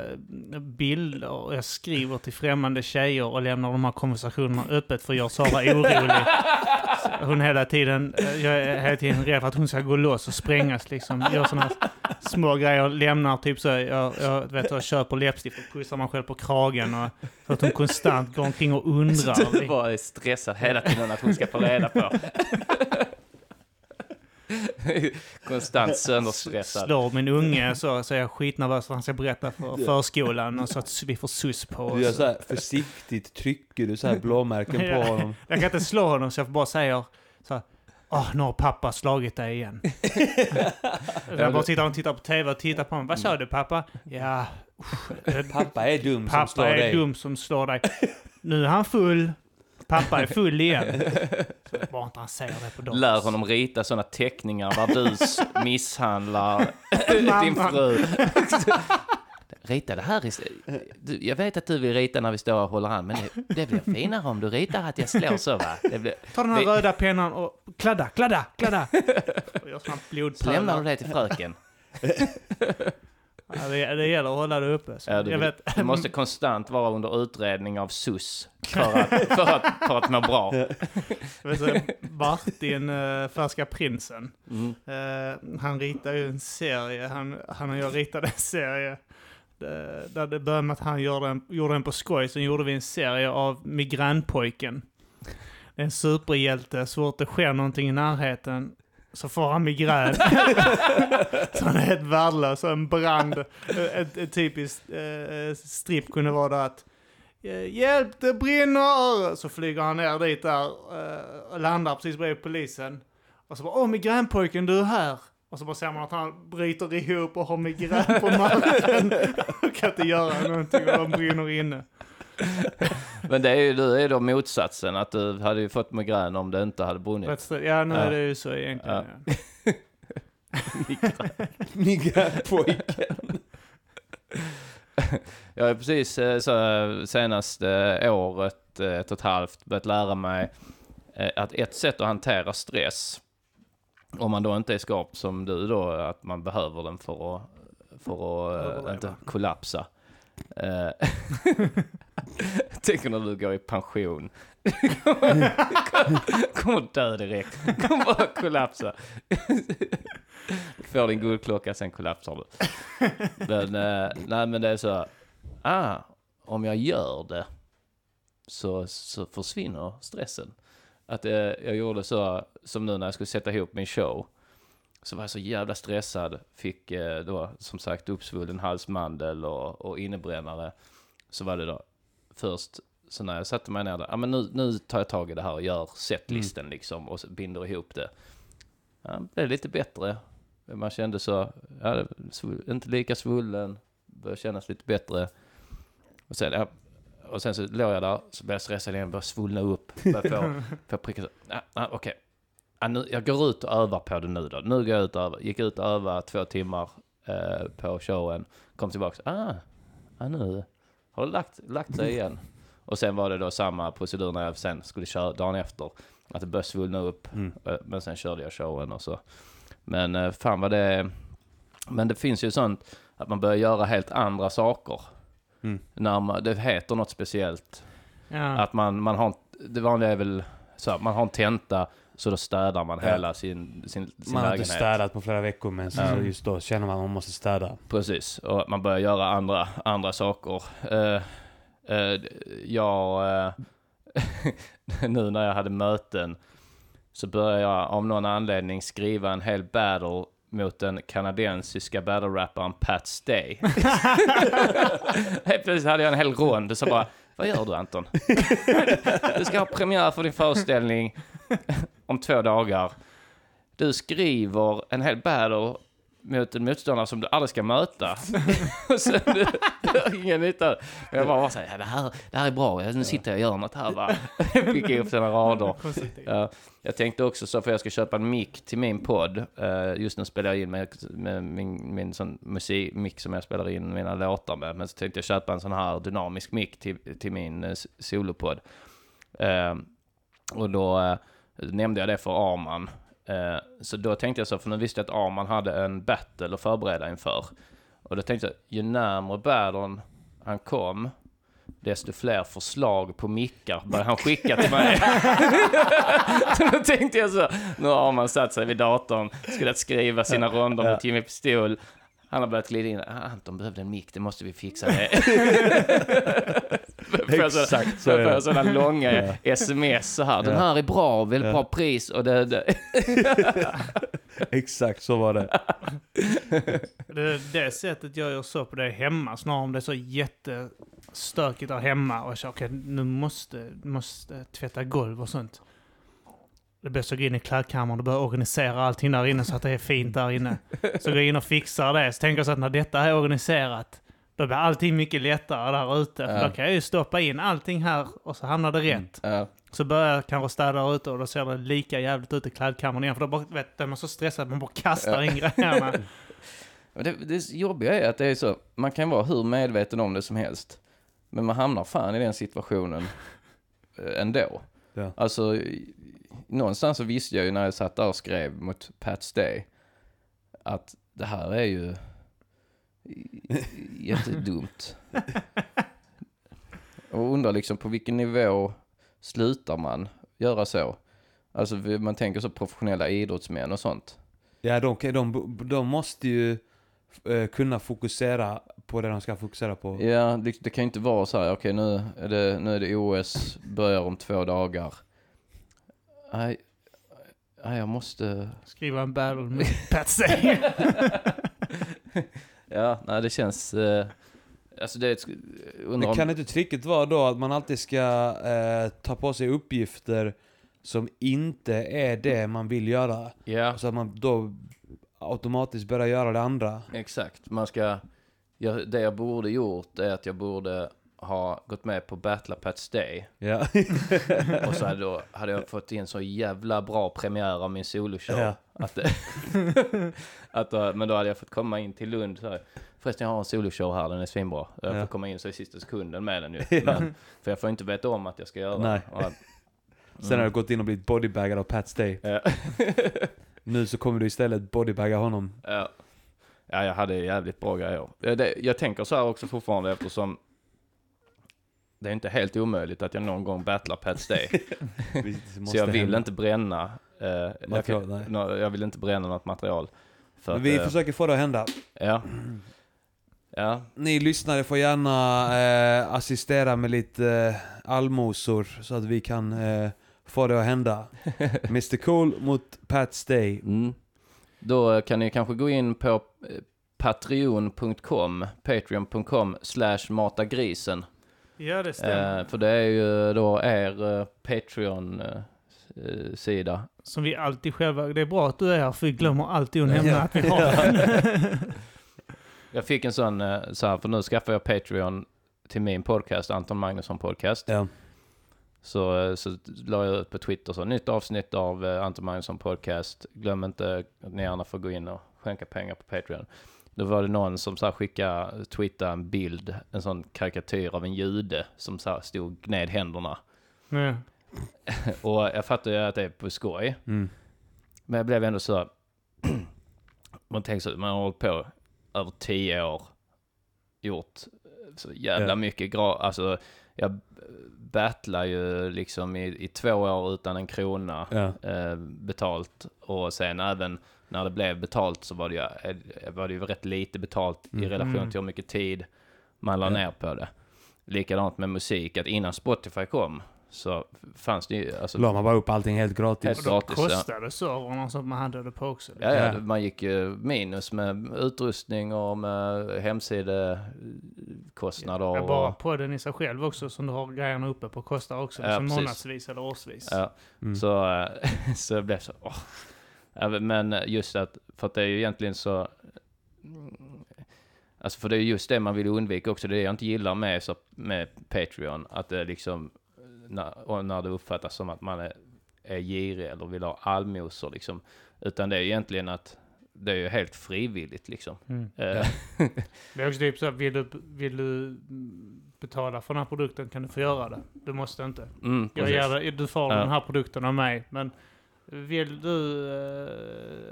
eh, bilder och jag skriver till främmande tjejer och lämnar de här konversationerna öppet för att göra Sara orolig. Så Hon hela tiden, eh, jag är hela tiden rädd för att hon ska gå loss och sprängas liksom. Gör här små grejer, lämnar typ så, jag, jag, vet, jag köper läppstift och pussar mig själv på kragen och för att hon konstant går omkring och så undrar. du bara är stressad hela tiden att hon ska få reda på. Konstant sönderstressad. Slår min unge så, så är jag skitnervös att han ska berätta för förskolan och så att vi får sus på Du gör oss. så här försiktigt, trycker du så här blåmärken på honom. Jag kan inte slå honom så jag bara säger så här, Åh, nu har pappa slagit dig igen. jag bara sitter och tittar på tv och tittar på honom. Vad sa du pappa? Ja, usch, Pappa är dum som pappa slår är dig. dum som slår dig. Nu är han full. Pappa är full igen. Så bara inte han säger det på dagis. Lär honom rita sådana teckningar där du misshandlar din fru. Rita det här Jag vet att du vill rita när vi står och håller hand, men det, det blir finare om du ritar att jag slår så va? Det blir, Ta den här Vi- röda pennan och kladda, kladda, kladda. Och gör såna så lämnar du blodpölar. det till fröken. Ja, det, det gäller att hålla det uppe. Så Ja, du, jag vet. du måste konstant vara under utredning av SUS för att, för att, för att må bra. Martin, uh, Färska Prinsen. Mm. Eh, han ritade ju en serie, han, han och jag ritade en serie. Där det började med att han gjorde en, gjorde en på skoj, sen gjorde vi en serie av migränpojken. Det är en superhjälte, så fort det sker någonting i närheten så får han migrän. så han är helt värdelös. En brand, ett, ett typiskt eh, stripp kunde vara då att eh, Hjälp, det brinner! Så flyger han ner dit där eh, och landar precis bredvid polisen. Och så bara, åh migränpojken, du är här. Och så bara ser man att han bryter ihop och har migrän på marken. och kan inte göra någonting och de brinner inne. Men det är ju, du är då motsatsen, att du hade ju fått migrän om det inte hade brunnit. Ja, nu är det ju så egentligen. Ja. Ja. Migränpojken. jag har precis eh, så, senaste året, eh, ett och ett halvt, börjat lära mig eh, att ett sätt att hantera stress, om man då inte är skapt som du då, att man behöver den för att, för att inte kollapsa. Eh, Tänk när du går i pension. Kommer dö direkt. Kommer bara kollapsa. Får din guldklocka, sen kollapsar du. Men, eh, nej men det är så, ah, om jag gör det så, så försvinner stressen. Att eh, jag gjorde så, som nu när jag skulle sätta ihop min show. Så var jag så jävla stressad, fick eh, då som sagt uppsvullen halsmandel och, och innebrännare. Så var det då först, så när jag satte mig ner där, ja men nu, nu tar jag tag i det här och gör setlisten liksom och binder ihop det. Ja, det blev lite bättre. Man kände så, ja, inte lika svullen, började kännas lite bättre. Och sen, ja, och sen så låg jag där, så började jag stressa igen, började svullna upp, började få, få pricka så, ja, ja, okej. Ja, nu, jag går ut och övar på det nu då. Nu går jag ut och övar. Gick ut och övade två timmar eh, på showen. Kom tillbaka. Ah, ja, nu har det lagt, lagt sig igen. Och sen var det då samma procedur när jag sen skulle köra dagen efter. Att det började svullna upp. Mm. Eh, Men sen körde jag showen och så. Men eh, fan vad det... Men det finns ju sånt att man börjar göra helt andra saker. Mm. När man, det heter något speciellt. Ja. Att man, man har, det vanliga är väl så här, man har en tenta så då städar man Ja. hela sin, sin, sin Man har inte lägenhet. städat på flera veckor men så Ja. just då känner man att man måste städa. Precis, och man börjar göra andra, andra saker. Eh, eh, jag, eh, nu när jag hade möten så började jag av någon anledning skriva en hel battle mot den kanadensiska battle-rapparen Pat Stay. Helt plötsligt hade jag en hel rond, så bara, vad gör du Anton? du ska ha premiär för din föreställning om två dagar. Du skriver en hel battle mot en motståndare som du aldrig ska möta. och sen, det, det har ingen nytta. Men Jag bara så här, ja, det här, det här är bra, nu sitter jag och gör något här va. Fick ihop sina rader. Ja, jag tänkte också så, för jag ska köpa en mick till min podd. Eh, just nu spelar jag in med, med min, min sån musik, mick som jag spelar in mina låtar med. Men så tänkte jag köpa en sån här dynamisk mick till, till min uh, solopodd. Eh, och då nämnde jag det för Arman. Eh, så då tänkte jag så, för nu visste jag att Arman hade en battle att förbereda inför. Och då tänkte jag, ju närmare battlen han kom, desto fler förslag på mickar började han skicka till mig. så då tänkte jag så, nu har man satt sig vid datorn, skulle skriva sina ronder med Jimmy Pistol. Han har börjat glida in, ah, Anton behövde en mick, det måste vi fixa det. Så- Exakt så är det. jag sådana långa sms så här, den Ja. här är bra, väldigt Ja. bra pris och det, det. Exakt så var det. Det, det sättet jag gör så på det hemma, snarare om det är så jättestökigt där hemma och jag känner okej, nu måste, måste tvätta golv och sånt. Det är bäst att gå in i klädkammaren och börja organisera allting där inne så att det är fint där inne. Så går jag in och fixar det. Så tänker jag så att när detta är organiserat, då blir allting mycket lättare där ute. För Ja. då kan jag ju stoppa in allting här och så hamnar det rätt. Ja. Så börjar jag kanske städa där ute och då ser det lika jävligt ut i klädkammaren igen. För då bara, vet, är man så stressad att man bara kastar in grejerna. Det, det jobbiga är att det är så, man kan vara hur medveten om det som helst. Men man hamnar fan i den situationen eh, ändå. Ja. Alltså, någonstans så visste jag ju när jag satt där och skrev mot Pat's Day att det här är ju jättedumt. Och undrar liksom på vilken nivå slutar man göra så? Alltså man tänker så professionella idrottsmän och sånt. Ja, de, de, de måste ju eh, kunna fokusera på det de ska fokusera på. Ja, det, det kan ju inte vara så här, okej nu, är det, nu är det OS, börjar om två dagar. Nej, nej jag måste... Skriva en battle med Patsy. Ja, nej det känns... Eh, alltså det är ett... Undrar Men om, kan inte tricket vara då att man alltid ska eh, ta på sig uppgifter som inte är det man vill göra? Ja, Så att man då automatiskt börjar göra det andra. exakt. Man ska... Ja, det jag borde gjort är att jag borde ha gått med på Battla Pats Day. Ja. Och så hade, då, hade jag fått in så jävla bra premiär av min soloshow. Ja. Att, att, då- men då hade jag fått komma in till Lund så här. Förresten jag har en soloshow här, den är svinbra. Jag får Ja. komma in så i sista sekunden med den ju. Ja. Men, för jag får inte veta om att jag ska göra Nej. Och att- Sen har du gått in och blivit bodybaggad av Pat Stay. Ja. Nu så kommer du istället bodybagga honom. Ja. ja, jag hade jävligt bra grejer. Det, jag tänker så här också fortfarande eftersom det är inte helt omöjligt att jag någon gång battlar Pat Stay. Vi måste så jag vill hända. inte bränna, eh, jag, Material, nå- jag vill inte bränna något material. Men att, vi eh, försöker få det att hända. Ja. Ja, Ni lyssnare får gärna eh, assistera med lite eh, allmosor så att vi kan eh, få det att hända. Mr Cool mot Pat Stay. Mm. Då kan ni kanske gå in på eh, patreon.com, patreon.com slash matagrisen. Ja, det stämmer. Eh, för det är ju då er eh, Patreon-sida. Som vi alltid själva... Det är bra att du är här, för vi glömmer alltid att nämna Ja. att vi har den. Jag fick en sån, eh, så här, för nu skaffar jag Patreon till min podcast, Anton Magnusson Podcast. Ja. Så, eh, så la jag ut på Twitter så, nytt avsnitt av eh, Anton Magnusson Podcast. Glöm inte att ni gärna får gå in och skänka pengar på Patreon. Då var det någon som så här skickade, twittrade en bild, en sån karikatyr av en jude som så här stod gned händerna. Ja. Och jag fattar ju att det är på skoj. Mm. Men jag blev ändå så... man tänker så, man har hållit på över tio år. Gjort så jävla Ja. mycket gra... Alltså, jag battlar ju liksom i, i två år utan en krona Ja. eh, betalt. Och sen även när det blev betalt så var det ju, eh, var det ju rätt lite betalt i Mm. relation Mm. till hur mycket tid man la Ja. ner på det. Likadant med musik, att innan Spotify kom så fanns det ju... Alltså, La man bara upp allting helt gratis. Helt Och då gratis, ja. kostade servrarna som man hade det på också. Ja, ja, Ja. man gick ju minus med utrustning och med hemsidekostnader. Ja, bara och, podden i sig själv också, som du har grejerna uppe på, kostar också Ja, liksom månadsvis eller årsvis. ja, Mm. så, eh, så jag blev så, åh. Men just att, för att det är ju egentligen så, alltså för det är just det man vill undvika också, det är det jag inte gillar med, så, med Patreon, att det liksom, när, när det uppfattas som att man är, är girig eller vill ha allmosor liksom, utan det är egentligen att det är ju helt frivilligt liksom. Mm. Eh, Det är också typ så, här, vill du, vill du betala för den här produkten kan du få göra det. Du måste inte. Mm, Jag ger dig, du får Ja. den här produkten av mig, men vill du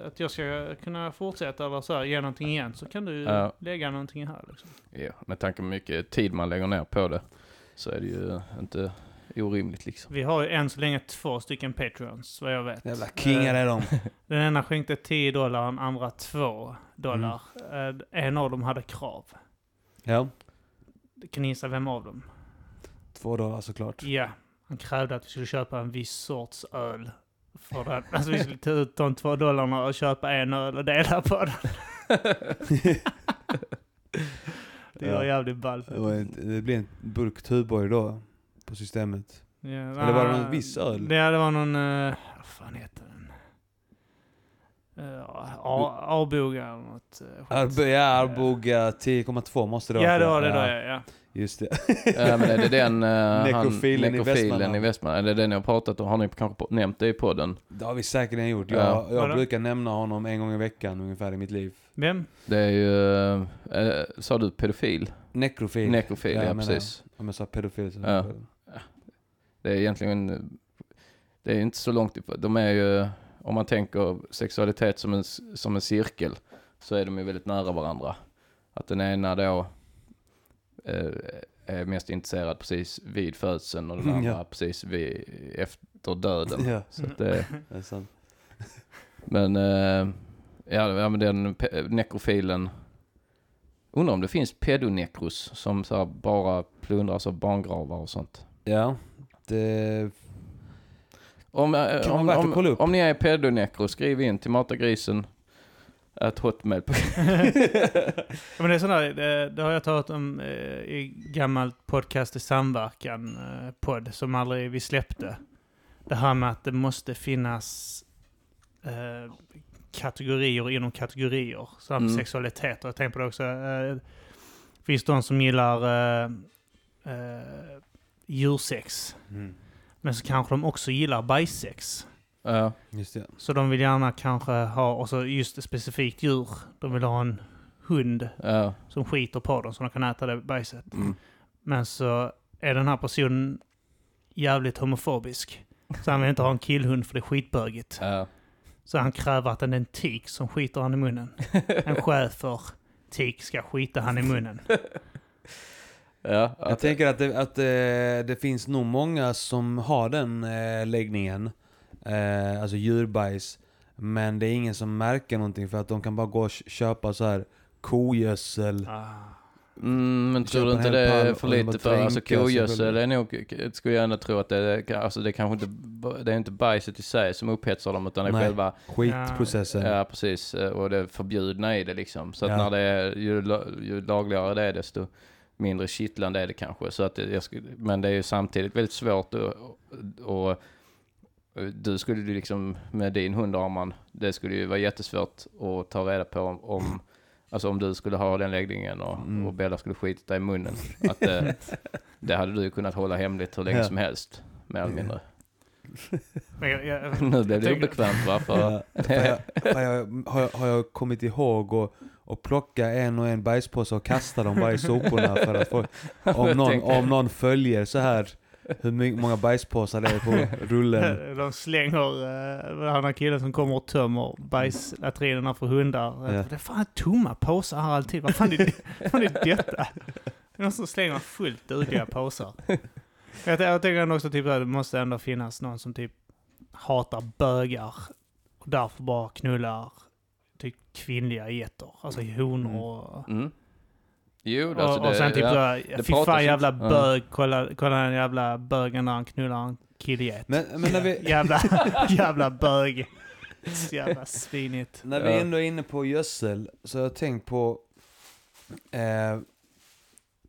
eh, att jag ska kunna fortsätta eller så här, ge någonting igen så kan du Ja. lägga någonting här liksom. Ja, med tanke på mycket tid man lägger ner på det så är det ju inte orimligt liksom. Vi har ju än så länge två stycken Patreons, vad jag vet. Jävla kingar Eh, är de. Den ena skänkte 10 dollar, den andra 2 dollar. Mm. Eh, En av dem hade krav. Ja. Kan ni gissa vem av dem? Två dollar såklart. Ja, han krävde att vi skulle köpa en viss sorts öl. För den. Alltså vi skulle ta ut de två dollarna och köpa en öl och dela på den. Det var Ja. jävligt ballt. Det, var ett, det blir en burk Tuborg då. På systemet. Ja, Eller var det någon viss öl? Ja, det var någon... Uh, vad fan heter den? Uh, Arboga eller något. Uh, Arb ja, Arboga 10,2 måste det Ja, vara. det var det då, ja. ja. Just det. Ja men är det den... Uh, Nekrofilen i Västmanland. i Västmanland? Är det den ni har pratat om? Har ni kanske nämnt det i podden? Det har vi säkerligen gjort. Jag, Ja. jag Vadå? brukar nämna honom en gång i veckan ungefär i mitt liv. Vem? Det är ju... eh, sa du pedofil? Nekrofil. Nekrofil, ja, jag menar- precis. Om jag sa pedofil så... Ja. Det är egentligen... Det är inte så långt ifrån. De är ju... Om man tänker sexualitet som en, som en cirkel så är de ju väldigt nära varandra. Att den ena då eh, är mest intresserad precis vid födseln och den Mm, andra ja. precis vid, efter döden. Ja, Så det, det är sant. men, eh, ja, men den nekrofilen. Undrar om det finns pedonekros som så bara plundras av barngravar och sånt. Ja, det... Om, eh, om, om, om ni är pedonekro, skriv in till matagrisen at hotmail. Ja, men det är sådär, det, det har jag talat om eh, i gammalt podcast i samverkan, eh, podd, som aldrig vi släppte. Det här med att det måste finnas eh, kategorier inom kategorier. Med Mm. sexualitet. Och jag tänker på det också. Eh, finns de som gillar eh, eh, djursex. Mm. Men så kanske de också gillar bajssex. Ja, Just det. Så de vill gärna kanske ha, och så just specifikt djur. De vill ha en hund Ja. som skiter på dem så de kan äta det bajset. Mm. Men så är den här personen jävligt homofobisk. Så han vill inte ha en killhund för det är skitbögigt. Ja. Så han kräver att den är en tik som skiter han i munnen. En schäfer tik ska skita han i munnen. Ja, Jag att, tänker att, det, att eh, det finns nog många som har den eh, läggningen. Eh, alltså djurbajs. Men det är ingen som märker någonting för att de kan bara gå och köpa så här kogödsel. Ah. mm, men tror du inte det är för lite för, alltså kogödsel är nog, skulle jag ändå tro att det är, alltså det kanske inte, det är inte bajset i sig som upphetsar dem utan det är Nej. själva, Skitprocessen. ja precis, och det förbjudna i det liksom. Så att Ja. när det är, ju, ju lagligare det är desto mindre kittlande är det kanske. Så att jag skulle, men det är ju samtidigt väldigt svårt att, och, och du skulle ju liksom med din hund Arman, det skulle ju vara jättesvårt att ta reda på om, om Alltså om du skulle ha den läggningen och, Mm. och Bella skulle skita dig i munnen. Att det, det hade du kunnat hålla hemligt hur länge Ja. som helst. Mer eller mindre. Men jag, jag, Nu blev det tänker- obekvämt va? För, Ja, har, jag, har, jag, har, jag, har jag kommit ihåg att och plocka en och en bajspåse och kasta dem bara i soporna för att få, om, någon, om någon följer så här hur många bajspåsar det är på rullen. de slänger, uh, han har killen som kommer och tömmer bajslatrinerna för hundar. Ja. Det är fan tomma påsar här alltid. Vad fan är, det, vad fan är detta? Det är någon som slänger fullt dugliga påsar. Jag, jag tänker ändå också typ att det måste ändå finnas någon som typ hatar bögar och därför bara knullar typ kvinnliga getter. Alltså honor och... mm. Jo, Och, alltså det, och sen typ ja. såhär, fy fan jävla ja. bög, kolla, kolla den jävla bögen när han knullar en killget. Men, men när, vi, Jävla, jävla bög. Så jävla svinigt. när vi Ja. ändå är inne på gödsel så har jag tänkt på eh,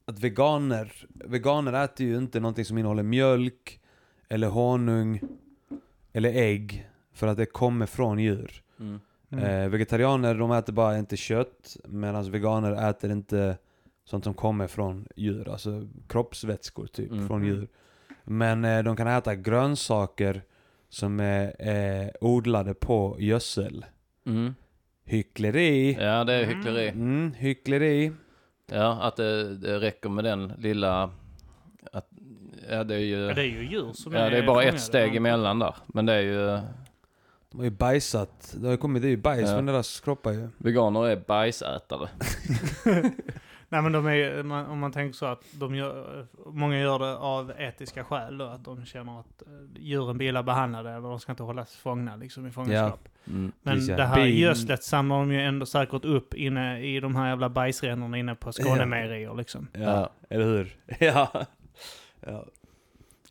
att veganer, veganer äter ju inte någonting som innehåller mjölk eller honung eller ägg för att det kommer från djur. Mm. Mm. Eh, vegetarianer de äter bara inte kött medan veganer äter inte sånt som kommer från djur, alltså kroppsvätskor typ Mm. från djur. Men eh, de kan äta grönsaker som är eh, odlade på gödsel. Mm. Hyckleri. Ja, det är hyckleri. Mm, hyckleri. Ja, att det, det räcker med den lilla... Att, ja, det är ju... Ja, det är ju djur som Ja, det är bara ett steg emellan där. Men det är ju... De har ju bajsat. Det har ju kommit, det är ju bajs Ja. från deras kroppar ju. Veganer är bajsätare. Nej men de är man- om man tänker så att de gör, många gör det av etiska skäl då, att de känner att eh, djuren blir illa behandlade eller de ska inte hållas fångna liksom i fångenskap. Mm. Men Precis, ja. det här Bin- gödslet samlar de ju ändå säkert upp inne i de här jävla bajsrännorna inne på Skånemejerier liksom. Ja, Ja. eller hur? Ja. ja.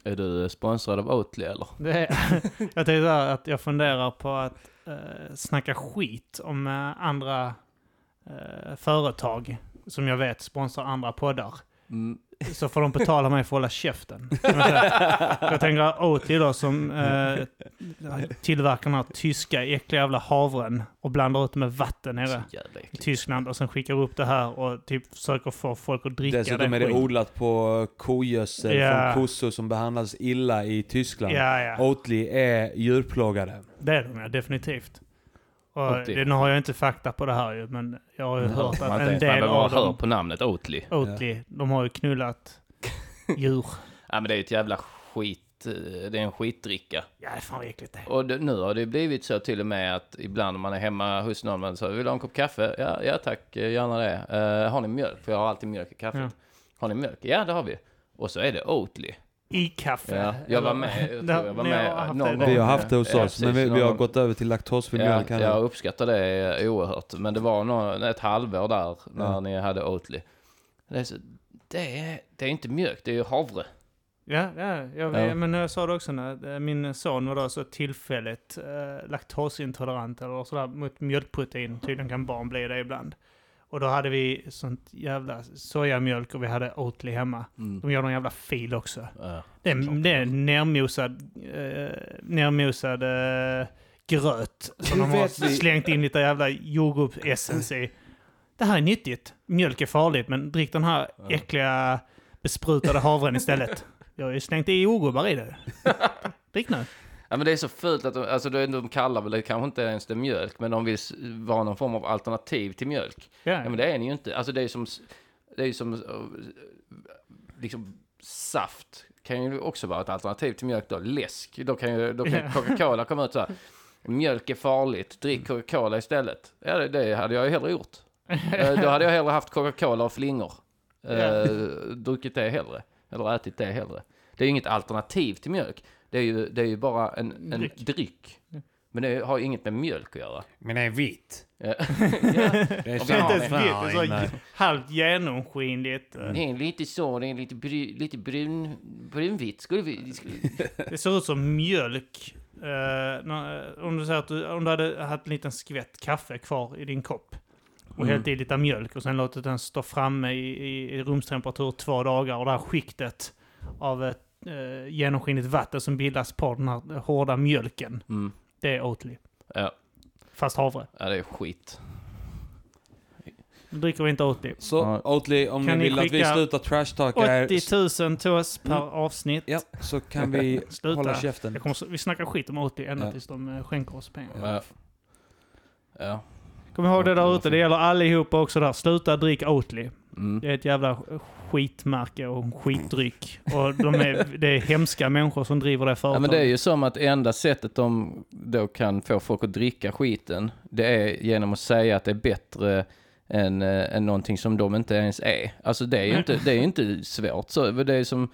Är du sponsrad av Oatly eller? Det är, jag tänkte att jag funderar på att eh, snacka skit om eh, andra eh, företag som jag vet sponsrar andra poddar. Mm. Så får de betala mig för att hålla käften. jag tänker Oatly då som eh, tillverkar den här tyska äckliga jävla havren och blandar ut med vatten nere i. Tyskland och sen skickar upp det här och typ försöker få folk att dricka Dessutom den är det odlat på kogödsel Ja. från kossor som behandlas illa i Tyskland. Ja, ja. Oatly är djurplågare. Det är de ja, definitivt. Och Oatly. nu har jag inte fakta på det här ju, men jag har ju Nu hört hör att en del av hör dem, på namnet Oatly. Oatly, de har ju knullat djur. Ja men det är ju ett jävla skit, eh, det är en skitdricka. Ja, det är fan äckligt det. Och det, nu har det blivit så till och med att ibland om man är hemma hos någon, man säger vill du ha en kopp kaffe? Ja, ja tack, eh, gärna det. Eh, har ni mjölk? För jag har alltid mjölk i kaffet. Ja. Har ni mjölk? Ja, det har vi. Och så är det Oatly. I kaffe. Ja, jag var med, jag tror jag var med någon gång. Vi har haft det hos Ja, oss, men vi, vi har gått över till laktosfri Ja, mjölk jag uppskattar det oerhört. Men det var någon, ett halvår där när Ja. ni hade Oatly. Det är, så, det, är, det är inte mjölk, det är ju havre. Ja, ja, jag, Ja. men jag sa det också när eh, min son var då så tillfälligt eh, laktosintolerant eller sådär mot mjölkprotein. Tydligen kan barn bli det ibland. Och då hade vi sånt jävla sojamjölk och vi hade Oatly hemma. Mm. De gör någon jävla fil också. Ja. Det är, det är nermosad, eh, nermosad eh, gröt som de har slängt in lite jävla jordgubbsessens i. Det här är nyttigt. Mjölk är farligt, men drick den här äckliga besprutade havren istället. Jag har ju slängt i jordgubbar i det. Drick nu. Ja men det är så fult att de, alltså de, kallar väl det kanske inte ens det mjölk, men de vill vara någon form av alternativ till mjölk. Ja, Ja men det är ni ju inte. Alltså det är som, det är som, eh, liksom saft kan ju också vara ett alternativ till mjölk då. Läsk, då kan ju, då kan Ja. Coca-Cola komma ut så här. Mjölk är farligt, drick Coca-Cola istället. Ja det, det hade jag ju hellre gjort. Eh, Då hade jag hellre haft Coca-Cola och flingor. Eh, Ja. Druckit det hellre. Eller ätit det hellre. Det är ju inget alternativ till mjölk. Det är ju, det är ju bara en, en Dryck. dryck. Men det har ju inget med mjölk att göra. Men det är vitt. Ja. Det är inte ens vitt, det är så nej. halvt genomskinligt. Det är lite så, det är lite, bry, lite brun, brunvitt. Skulle vi... Skulle, Det ser ut som mjölk. Nå- om du säger att du, om du hade haft en liten skvätt kaffe kvar i din kopp och Mm. hällt i lite mjölk och sen låtit den stå framme i, i, i rumstemperatur två dagar och det här skiktet av ett eh, genomskinligt vatten som bildas på den här hårda mjölken. mm. Det är Oatly. Ja. Fast havre. ja, det är skit. Nu dricker vi inte Oatly. Så Ja. Oatly, om Kan ni vill att vi slutar trashtalka er... 80 000 till oss per Mm. avsnitt. Ja, så kan vi Sluta. hålla käften. Kommer, vi snackar skit om Oatly ända Ja. tills de eh, skänker oss pengar. Ja. Ja. Kom ihåg det där ute, det gäller allihopa också där. Sluta dricka Oatly. Mm. Det är ett jävla skitmärke och skitdryck. Och de är, det är hemska människor som driver det Ja, företaget. men det är ju som att enda sättet de då kan få folk att dricka skiten, det är genom att säga att det är bättre än, äh, än någonting som de inte ens är. Alltså det är ju inte, det är ju inte svårt så. Det är som...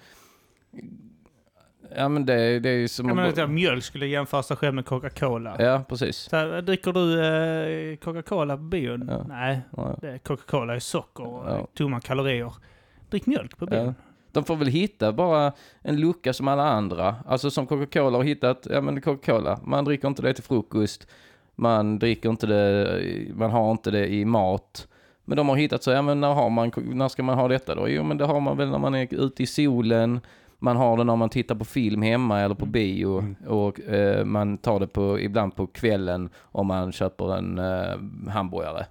Ja men det, det är ju som... Jag att menar bara- mjölk skulle jämföra sig själv med Coca-Cola. Ja, precis. Så här, dricker du eh, Coca-Cola på bion? Ja. Nej, Ja. Coca-Cola är socker och Ja. tomma kalorier. Drick mjölk på bion. Ja. De får väl hitta bara en lucka som alla andra. Alltså som Coca-Cola har hittat, ja men Coca-Cola, man dricker inte det till frukost, man dricker inte det, man har inte det i mat. Men de har hittat så, ja men när, har man, när ska man ha detta då? Jo men det har man väl när man är ute i solen, man har det när man tittar på film hemma eller på Mm. bio Mm. och eh, man tar det på, ibland på kvällen om man köper en eh, hamburgare.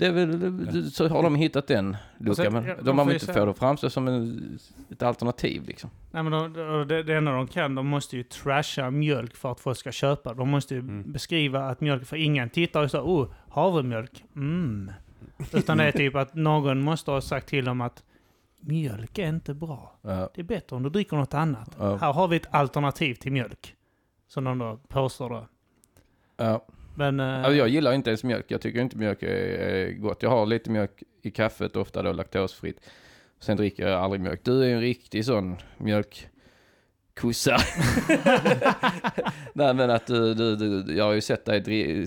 Det väl, så har de hittat den luckan, men de de har väl inte få det att framstå som en, ett alternativ liksom. Nej, men de, de, det, det enda de kan, de måste ju trasha mjölk för att folk ska köpa. De måste ju Mm. beskriva att mjölk, för ingen tittar och så, oh, havremjölk, mm. Utan det är typ att någon måste ha sagt till dem att mjölk är inte bra. Ja, Det är bättre om du dricker något annat. Ja. Här har vi ett alternativ till mjölk. Som de då påstår då. ja. Men... Eh, alltså, jag gillar inte ens mjölk. Jag tycker inte mjölk är, gott. Jag har lite mjölk i kaffet, ofta då laktosfritt. Sen dricker jag aldrig mjölk. Du är ju en riktig sån mjölkkossa. Nej men att du, du, du, jag har ju sett dig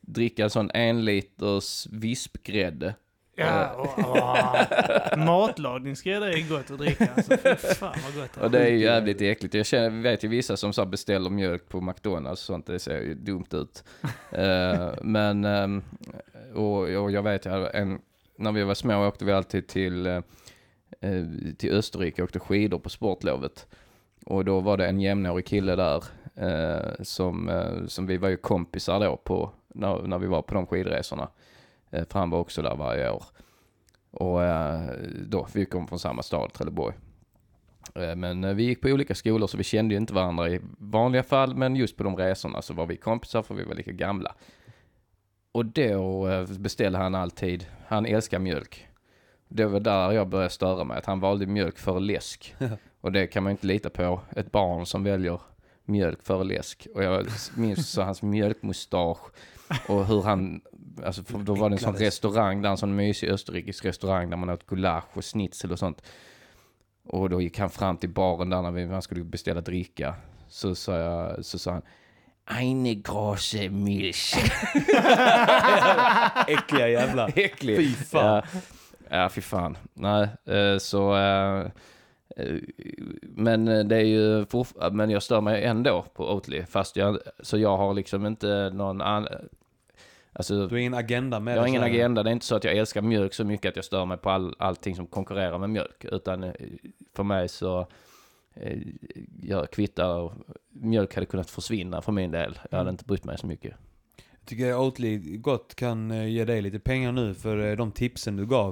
dricka en sån en liters vispgrädde. Ja, och, åh, matlagningsgrädde är gott att dricka. Alltså, fy fan vad gott Och det är ju jävligt äckligt. Jag känner, vet ju vissa som så beställer mjölk på McDonalds och sånt. Det ser ju dumt ut. Eh, men, ehm, och, och jag vet en, när vi var små åkte vi alltid till, eh, eh, till Österrike och åkte skidor på sportlovet. Och då var det en jämnårig kille där eh, som, eh, som vi var ju kompisar då på, när, när vi var på de skidresorna. Eh, för han var också där varje år. Och eh, då, vi kom från samma stad, Trelleborg. Eh, Men vi gick på olika skolor så vi kände ju inte varandra i vanliga fall, men just på de resorna så var vi kompisar för vi var lika gamla. Och då beställde han alltid, han älskar mjölk. Det var där jag började störa mig, att han valde mjölk före läsk. Och det kan man inte lita på, ett barn som väljer mjölk före läsk. Och jag minns så hans mjölkmustasch och hur han, alltså då var det en sån restaurang, där en sån mysig österrikisk restaurang där man åt gulasch och schnitzel och sånt. Och då gick han fram till baren där när vi, han skulle beställa dricka. Så sa, jag, så sa han Eine große Milch. Äckliga jävla. Äckligt. Fy fan. Ja, ja fy fan. Nej, eh, så... eh, Men eh, det är ju men jag stör mig ändå på Oatly. Fast jag, så jag har liksom inte någon annan... Alltså, Du har ingen agenda med jag har ingen här. agenda. Det är inte så att jag älskar mjölk så mycket att jag stör mig på all, allting som konkurrerar med mjölk. Utan eh, för mig så eh, jag kvittar. Mjölk hade kunnat försvinna för min del. Jag hade Mm. inte brytt mig så mycket. Jag tycker Oatly gott kan eh, ge dig lite pengar nu för eh, de tipsen du gav.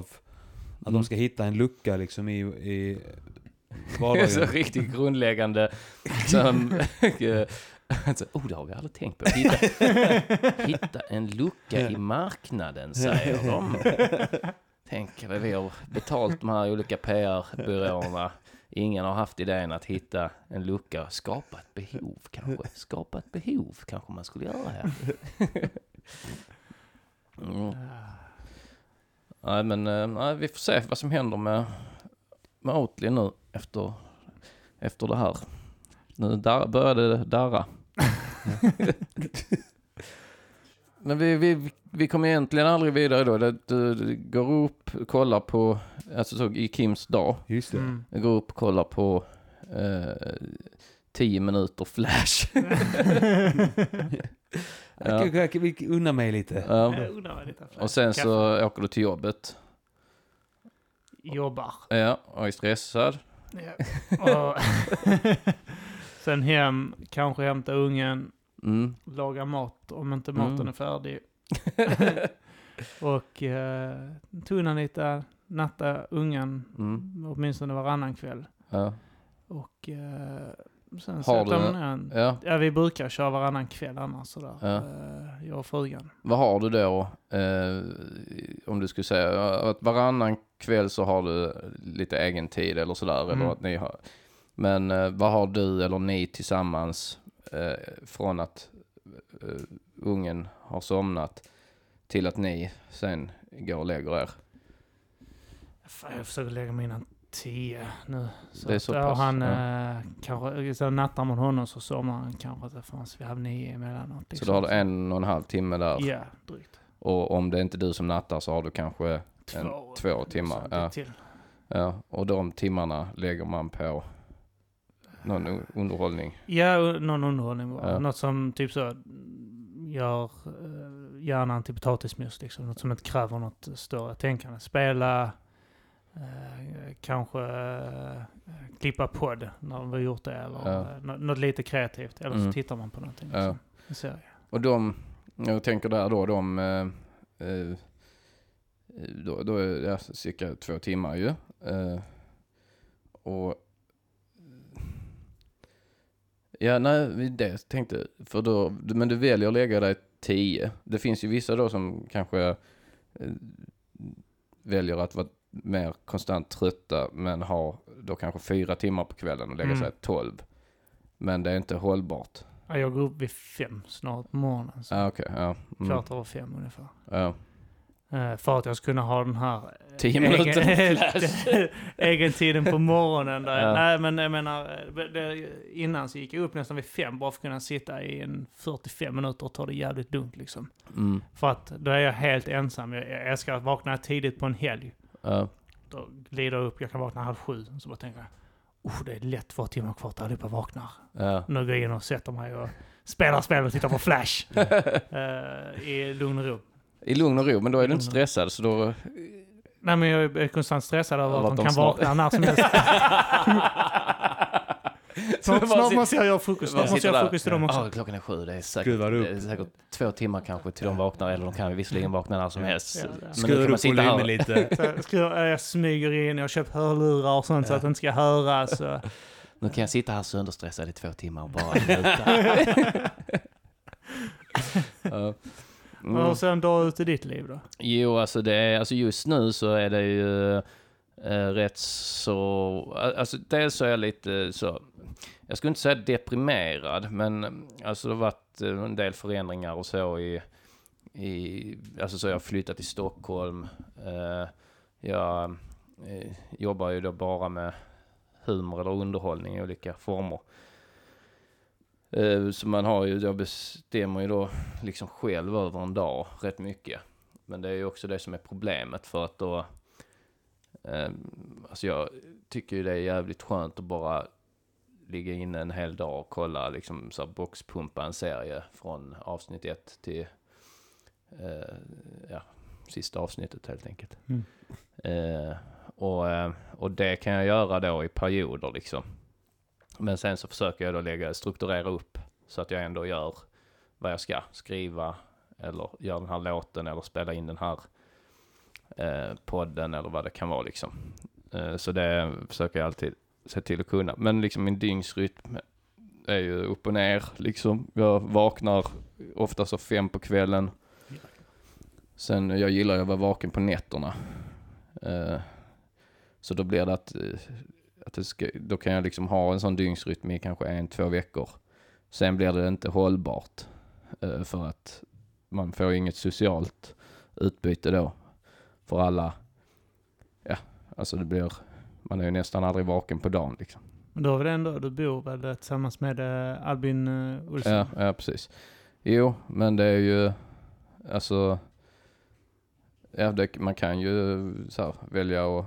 Att Mm. de ska hitta en lucka liksom i, i så vardagen. riktigt grundläggande. Som, alltså, oh, det har vi aldrig tänkt på. Hitta, hitta en lucka i marknaden, säger de. Tänk vi har betalt de här olika PR-byråerna. Ingen har haft idén att hitta en lucka. Skapa ett behov kanske. Skapa ett behov kanske man skulle göra här. Mm. Nej, men eh, nej, vi får se vad som händer med, med Oatly nu efter, efter det här. Nu där, började det darra. men vi, vi, vi kommer egentligen aldrig vidare då. Det, det, det går upp, kollar på, alltså så i Kims dag. Just det. Mm. Jag går upp och kollar på eh, 10 minuter flash. Jag, jag, jag, unna mig lite. Ja. Jag vad lite. Och sen Kaffe. så åker du till jobbet. Jobbar. Ja, och är stressad. Ja. Och sen hem, kanske hämta ungen, Mm. laga mat om inte Mm. maten är färdig. och eh, tunna lite, natta ungen Mm. åtminstone varannan kväll. Ja. Och eh, sen Har du- man en. ja. Ja, vi brukar köra varannan kväll annars sådär. Ja. Eh, jag och frugan. Vad har du då, eh, om du skulle säga att varannan kväll så har du lite egen tid eller sådär, Mm. eller att ni har, men eh, vad har du eller ni tillsammans eh, från att eh, ungen har somnat till att ni sen går och lägger er? Fan, jag försöker lägga mig innan tio nu. Så Det är att, så ja, pass, han ja. eh, kanske, så nattar man honom så somnar han kanske till fanns vid halv nio emellanåt. Så då har du en och en halv timme där, Ja, drygt. och om det är inte du som nattar så har du kanske en, Två, två timmar. Ja. till. Ja, och de timmarna lägger man på någon underhållning. Ja, någon underhållning bara. Ja. Något som typ så gör hjärnan till potatismos liksom. Något som inte kräver något större tänkande. Spela, eh, kanske eh, klippa podd när vi har gjort det. Eller Ja. eh, nå- något lite kreativt. Eller så Mm. tittar man på någonting. Ja. Liksom. En serie. Och de, jag tänker där då, de, eh, eh, då, då är det cirka två timmar ju. Eh, och Ja, nej, det tänkte, för då, men du väljer att lägga dig tio. Det finns ju vissa då som kanske väljer att vara mer konstant trötta, men har då kanske fyra timmar på kvällen och lägga Mm. sig tolv. Men det är inte hållbart. Ja, jag går upp vid fem snart på morgonen. Så Ah, okej, ja. Mm. Klart över fem ungefär. ja. Eh, för att jag ska kunna ha den här... eh, Tio minuter egen- flash. egen tiden på morgonen. Där. Ja. Nej, men jag menar, eh, det, innan så gick jag upp nästan vid fem bara för att kunna sitta i en 45 minuter och ta det jävligt lugnt liksom. Mm. För att då är jag helt ensam. Jag, jag älskar att vakna tidigt på en helg. Ja. Då glider jag upp, jag kan vakna halv sju. Så bara tänker jag, oh, det är lätt två timmar kvar till allihopa vaknar. Ja. Nu går jag in och sätter mig och spelar spel och tittar på Flash. eh, I lugn och ro. I lugn och ro, men då är du inte stressad så då... Nej men jag är konstant stressad över att de de kan snart- vakna när som helst. Snart, snart måste jag göra frukost. Snart måste jag göra frukost till dem också. Ja, klockan är sju, det är säkert, Skruvar upp. det är säkert två timmar kanske till de vaknar, eller de kan visserligen vakna när som helst. Ja, ja. Skruvar upp volymen lite. Så jag, skruvar, jag smyger in, jag har köpt hörlurar och sånt så att det inte ska höras. Så. Nu kan jag sitta här sönderstressad i två timmar och bara njuta. Ja. Mm. Och sen dag ut i ditt liv då? Jo, alltså det är, alltså just nu så är det ju eh, rätt så, alltså dels så är jag lite så, jag skulle inte säga deprimerad, men alltså det har varit eh, en del förändringar och så i, i alltså så jag har flyttat till Stockholm. Eh, jag eh, jobbar ju då bara med humor eller underhållning i olika former. Eh, så man har ju, jag bestämmer ju då liksom själv över en dag rätt mycket. Men det är ju också det som är problemet för att då, alltså jag tycker ju det är jävligt skönt att bara ligga inne en hel dag och kolla liksom så här boxpumpa en serie från avsnitt ett till, eh, ja, sista avsnittet helt enkelt. Mm. Eh, och, och det kan jag göra då i perioder liksom. Men sen så försöker jag då lägga, strukturera upp så att jag ändå gör vad jag ska. Skriva eller göra den här låten eller spela in den här eh, podden eller vad det kan vara liksom. Eh, så det försöker jag alltid se till att kunna. Men liksom min dygnsrytm är ju upp och ner liksom. Jag vaknar ofta så fem på kvällen. Sen, jag gillar ju att vara vaken på nätterna. Eh, så då blir det att, eh, att det ska, då kan jag liksom ha en sån dygnsrytm i kanske en, två veckor. Sen blir det inte hållbart. Eh, för att man får inget socialt utbyte då. För alla, ja, alltså det blir, man är ju nästan aldrig vaken på dagen liksom. Men då var det ändå, du bor väl tillsammans med eh, Albin eh, Olsson? Ja, ja, precis. Jo, men det är ju, alltså, ja, det, man kan ju så här, välja och,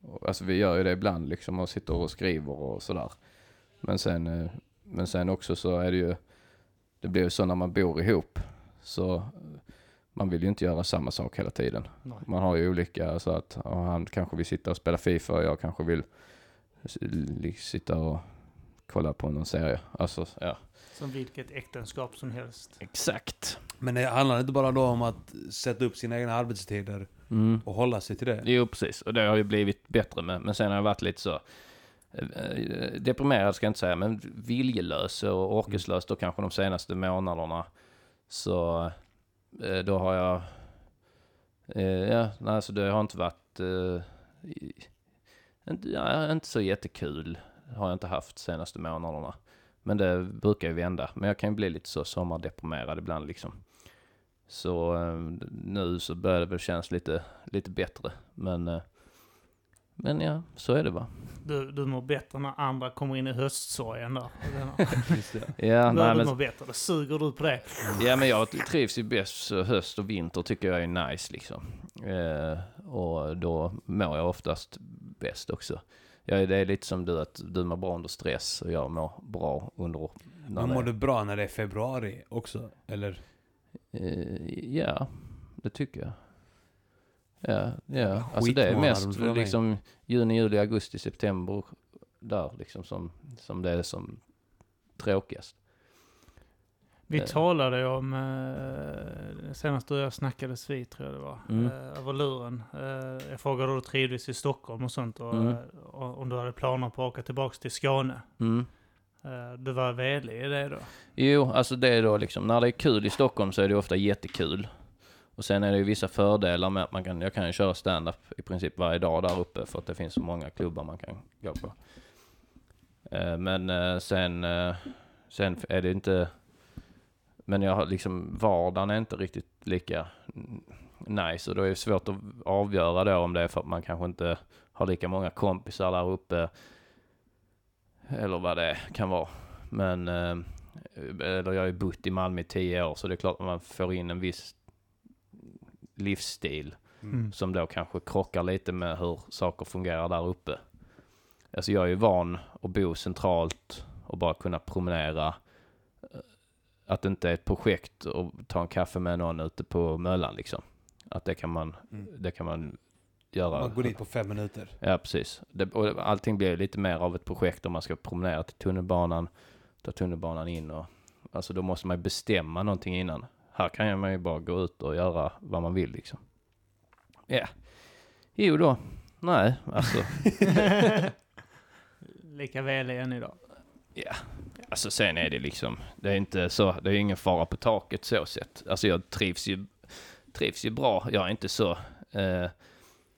och, alltså vi gör ju det ibland liksom och sitter och skriver och sådär. Men sen, eh, men sen också så är det ju, det blir ju så när man bor ihop, så man vill ju inte göra samma sak hela tiden. Nej. Man har ju olika, så att han kanske vill sitta och spela Fifa och jag kanske vill sitta och kolla på någon serie. Alltså, ja. Som vilket äktenskap som helst. Exakt. Men det handlar inte bara då om att sätta upp sina egna arbetstider Mm. och hålla sig till det? Jo, precis. Och det har ju blivit bättre med. Men sen har jag varit lite så eh, deprimerad ska jag inte säga, men viljelös och orkeslös då kanske de senaste månaderna. Så Eh, då har jag, eh, ja, nej, så det har inte varit, eh, inte, ja, inte så jättekul har jag inte haft senaste månaderna. Men det brukar ju vända. Men jag kan ju bli lite så sommardeprimerad ibland liksom. Så eh, nu så börjar det väl kännas lite, lite bättre. Men, eh, men ja, så är det va. Du, du mår bättre när andra kommer in i höstsorgen där. Just det. Ja, nej, du men, bättre, då suger du på det. ja, men jag trivs ju bäst höst och vinter tycker jag är nice liksom. Eh, och då mår jag oftast bäst också. Ja, det är lite som du, att du mår bra under stress och jag mår bra under... Men det- mår du bra när det är februari också? Eller? Eh, ja, det tycker jag. Ja, ja. Alltså det är mest liksom juni, juli, augusti, september där liksom som, som det är som tråkigast. Vi Eh. talade ju om, eh, senast du och jag snackades vid tror jag det var, Mm. eh, över luren. Eh, jag frågade om du trivdes i Stockholm och sånt och, Mm. eh, och om du hade planer på att åka tillbaka till Skåne. Mm. Eh, du var vänlig i det då? Jo, alltså det är då liksom, när det är kul i Stockholm så är det ofta jättekul. Och sen är det ju vissa fördelar med att man kan, jag kan ju köra stand-up i princip varje dag där uppe för att det finns så många klubbar man kan gå på. Eh, men eh, sen, eh, sen är det inte, men jag har liksom, vardagen är inte riktigt lika nice och då är det svårt att avgöra då om det är för att man kanske inte har lika många kompisar där uppe. Eller vad det kan vara. Men, eller jag har ju bott i Malmö i tio år så det är klart att man får in en viss livsstil Mm. som då kanske krockar lite med hur saker fungerar där uppe. Alltså jag är ju van att bo centralt och bara kunna promenera. eh, Att det inte är ett projekt och ta en kaffe med någon ute på Möllan liksom. Att det kan man, Mm. det kan man göra. Man går dit på fem minuter. Ja, precis. Det, och allting blir lite mer av ett projekt om man ska promenera till tunnelbanan, ta tunnelbanan in och alltså då måste man bestämma någonting innan. Här kan man ju bara gå ut och göra vad man vill liksom. Ja. Jo då. Nej, alltså. Lika väl än idag. Ja. Alltså sen är det liksom, det är inte så, det är ingen fara på taket så sett. Alltså jag trivs ju, trivs ju bra. Jag är inte så eh,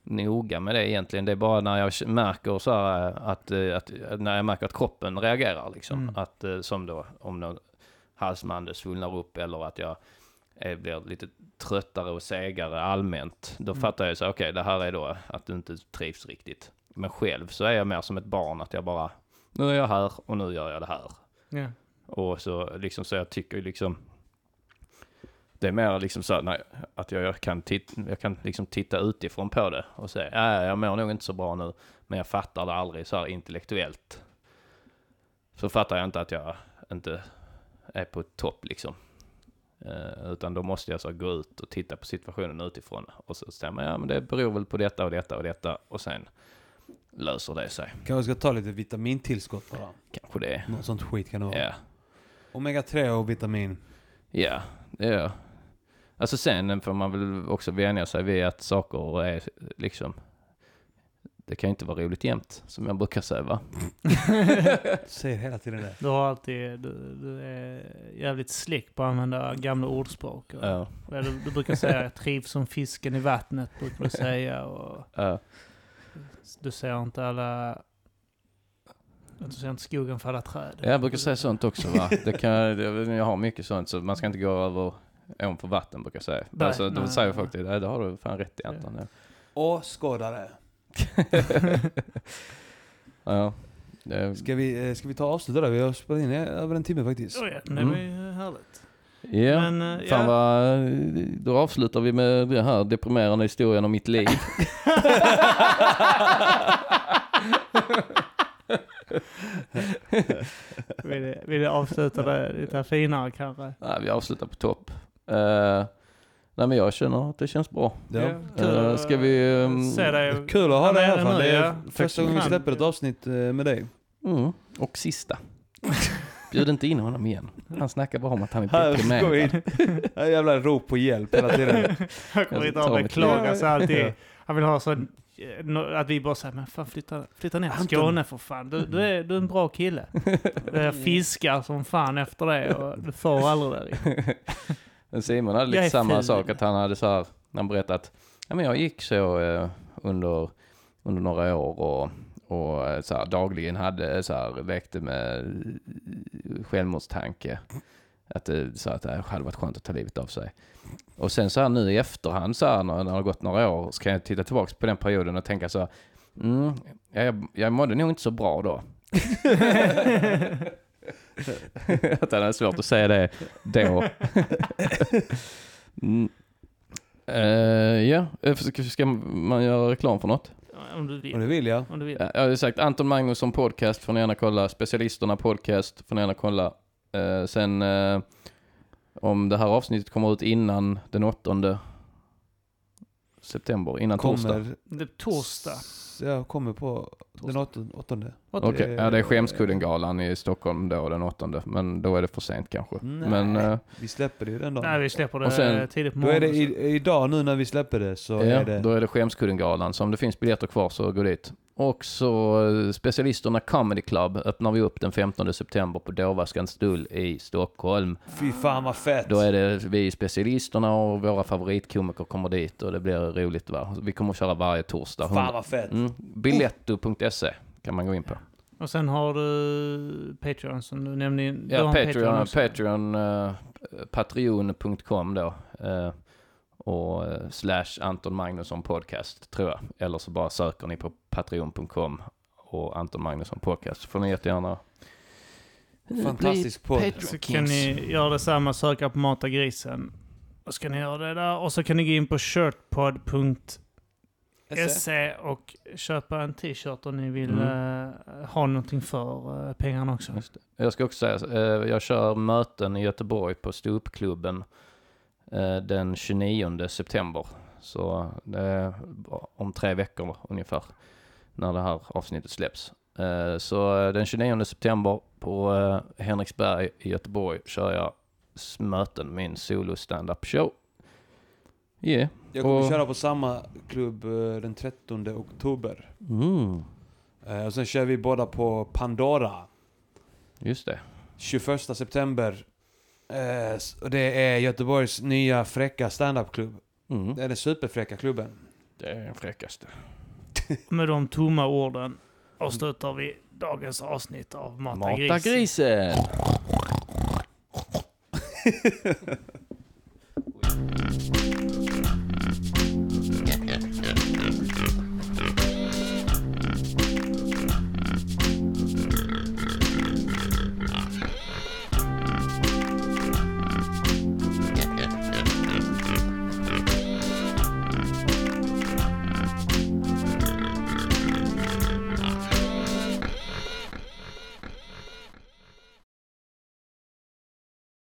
noga med det egentligen. Det är bara när jag märker så här eh, att, eh, att när jag märker att kroppen reagerar liksom. Mm. Att eh, som då om någon halsmande svullnar upp eller att jag är, blir lite tröttare och segare allmänt. Då Mm. fattar jag så okej det här är då att du inte trivs riktigt. Men själv så är jag mer som ett barn att jag bara, nu är jag här och nu gör jag det här. Ja. Och så liksom så jag tycker liksom det är mer liksom så nej, att jag, jag kan, titta, jag kan liksom titta utifrån på det och säga, ja, jag mår nog inte så bra nu, men jag fattar det aldrig så här intellektuellt. Så fattar jag inte att jag inte är på topp liksom. Eh, utan då måste jag så gå ut och titta på situationen utifrån och så stämmer ja men det beror väl på detta och detta och detta och sen löser det sig. Kanske ska ta lite vitamintillskott bara. Kanske det. Något sånt skit kan det vara. Ja. Omega 3 och vitamin. Ja, det gör jag. Alltså sen får man väl också vänja sig vid att saker är liksom det kan ju inte vara roligt jämt, som jag brukar säga va? Säger hela tiden det. Du har alltid, du, du är jävligt slick på att använda gamla ordspråk. Och, Ja, du, du brukar säga trivs som fisken i vattnet, brukar du säga. Och ja. du ser inte alla... Du ser inte skogen för alla träd. Jag brukar säga sånt också va? Det kan, jag har mycket sånt så man ska inte gå över ån för vatten brukar jag säga. Nej, alltså, de nej, säger nej. folk det, "Nej, det har du fan rätt i Anton. Ja. Åskådare. Ja. Det, Ska vi, eh, ska vi ta och avsluta där? Vi har spelat in över en timme faktiskt. Oh, ja, det Mm. var ju härligt. ja. Men, eh, Fan vad, då avslutar vi med den här deprimerande historien om mitt liv. Vill, vill jag avsluta det lite finare kanske? Nej, vi avslutar på topp. Uh, nej men jag känner att det känns bra. Ja. Eh, ska vi, ehm, se dig Kul att ha dig här fan. Det är första gången vi släpper ett avsnitt eh, med dig. Mm, och sista. Bjud inte in honom igen. Han snackar bara om att han är in. Här är jävla rop på hjälp hela tiden. Han kommer hit och beklagar sig alltid. Han vill ha så eh, att vi bara säger, men fan flytta, flytta ner till. Skåne för fan. Du, du, är, du är en bra kille. Jag fiskar som fan efter det och du får aldrig där. Simon hade lite samma ful. sak, att han hade så här, han berättade att ja, men jag gick så eh, under, under några år och, och eh, så här, dagligen hade så här, väckte med eh, självmordstanke. Att det, så att det hade varit skönt att ta livet av sig. Och sen så här nu i efterhand så här, när det har gått några år så kan jag titta tillbaka på den perioden och tänka så här, mm, jag, jag mådde nog inte så bra då. att han hade svårt att säga det då. mm. Eh, ja, Eh, ska, man göra reklam för något? Om du Om du vill. vill ja. Om du vill. Ja, jag har sagt Anton Magnusson podcast får ni gärna kolla. Specialisterna podcast får ni gärna kolla. Eh, sen eh, om det här avsnittet kommer ut innan den 8 september, innan torsdag. Kommer... Det är torsdag. Ja, kommer på den åttonde. åttonde. Okej, ja det är Skämskuddengalan i Stockholm då den 8 men då är det för sent kanske. Nej. Men eh, Vi släpper det ju den dagen. Nej, vi släpper det sen- tidigt på Då är det morgonen. i, idag nu när vi släpper det så ja, är det... då är det Skämskuddengalan. Så om det finns biljetter kvar så gå dit. Och så eh, specialisterna Comedy Club öppnar vi upp den 15 september på Dåvarskans Stull i Stockholm. Fy fan vad fett! Då är det vi specialisterna och våra favoritkomiker kommer dit och det blir roligt va. Vi kommer att köra varje torsdag. Fan vad fett! Mm, Biletto.se kan man gå in på. Och sen har du Patreon som du nämnde. du Ja, Patreon, också. Patreon, uh, patreon.com då. eh, och eh, slash Anton Magnusson podcast tror jag. Eller så bara söker ni på patreon.com och Anton Magnusson podcast. Så får ni jättegärna eh, Fantastisk podd. Patreon Så kan ni göra detsamma, söka på Mata Grisen. Och ska ni göra det där. Och så kan ni gå in på shirtpod.se och köpa en t-shirt om ni vill Mm. eh, ha någonting för eh, pengarna också. Det. Jag ska också säga, eh, jag kör möten i Göteborg på ståuppklubben den 29 september. Så det är om tre veckor ungefär när det här avsnittet släpps. Så den 29 september på Henriksberg i Göteborg kör jag möten, min solo stand-up show. Yeah. Jag kommer Och- köra på samma klubb eh, den 13 oktober. Mm. Eh, Och sen kör vi båda på Pandora. Just det. 21 september. Eh, Och det är Göteborgs nya fräcka standup-klubb. Mm. Det är den superfräcka klubben. Det är den fräckaste. Med de tomma orden avslutar vi dagens avsnitt av Mata, Mata Grisen. grisen!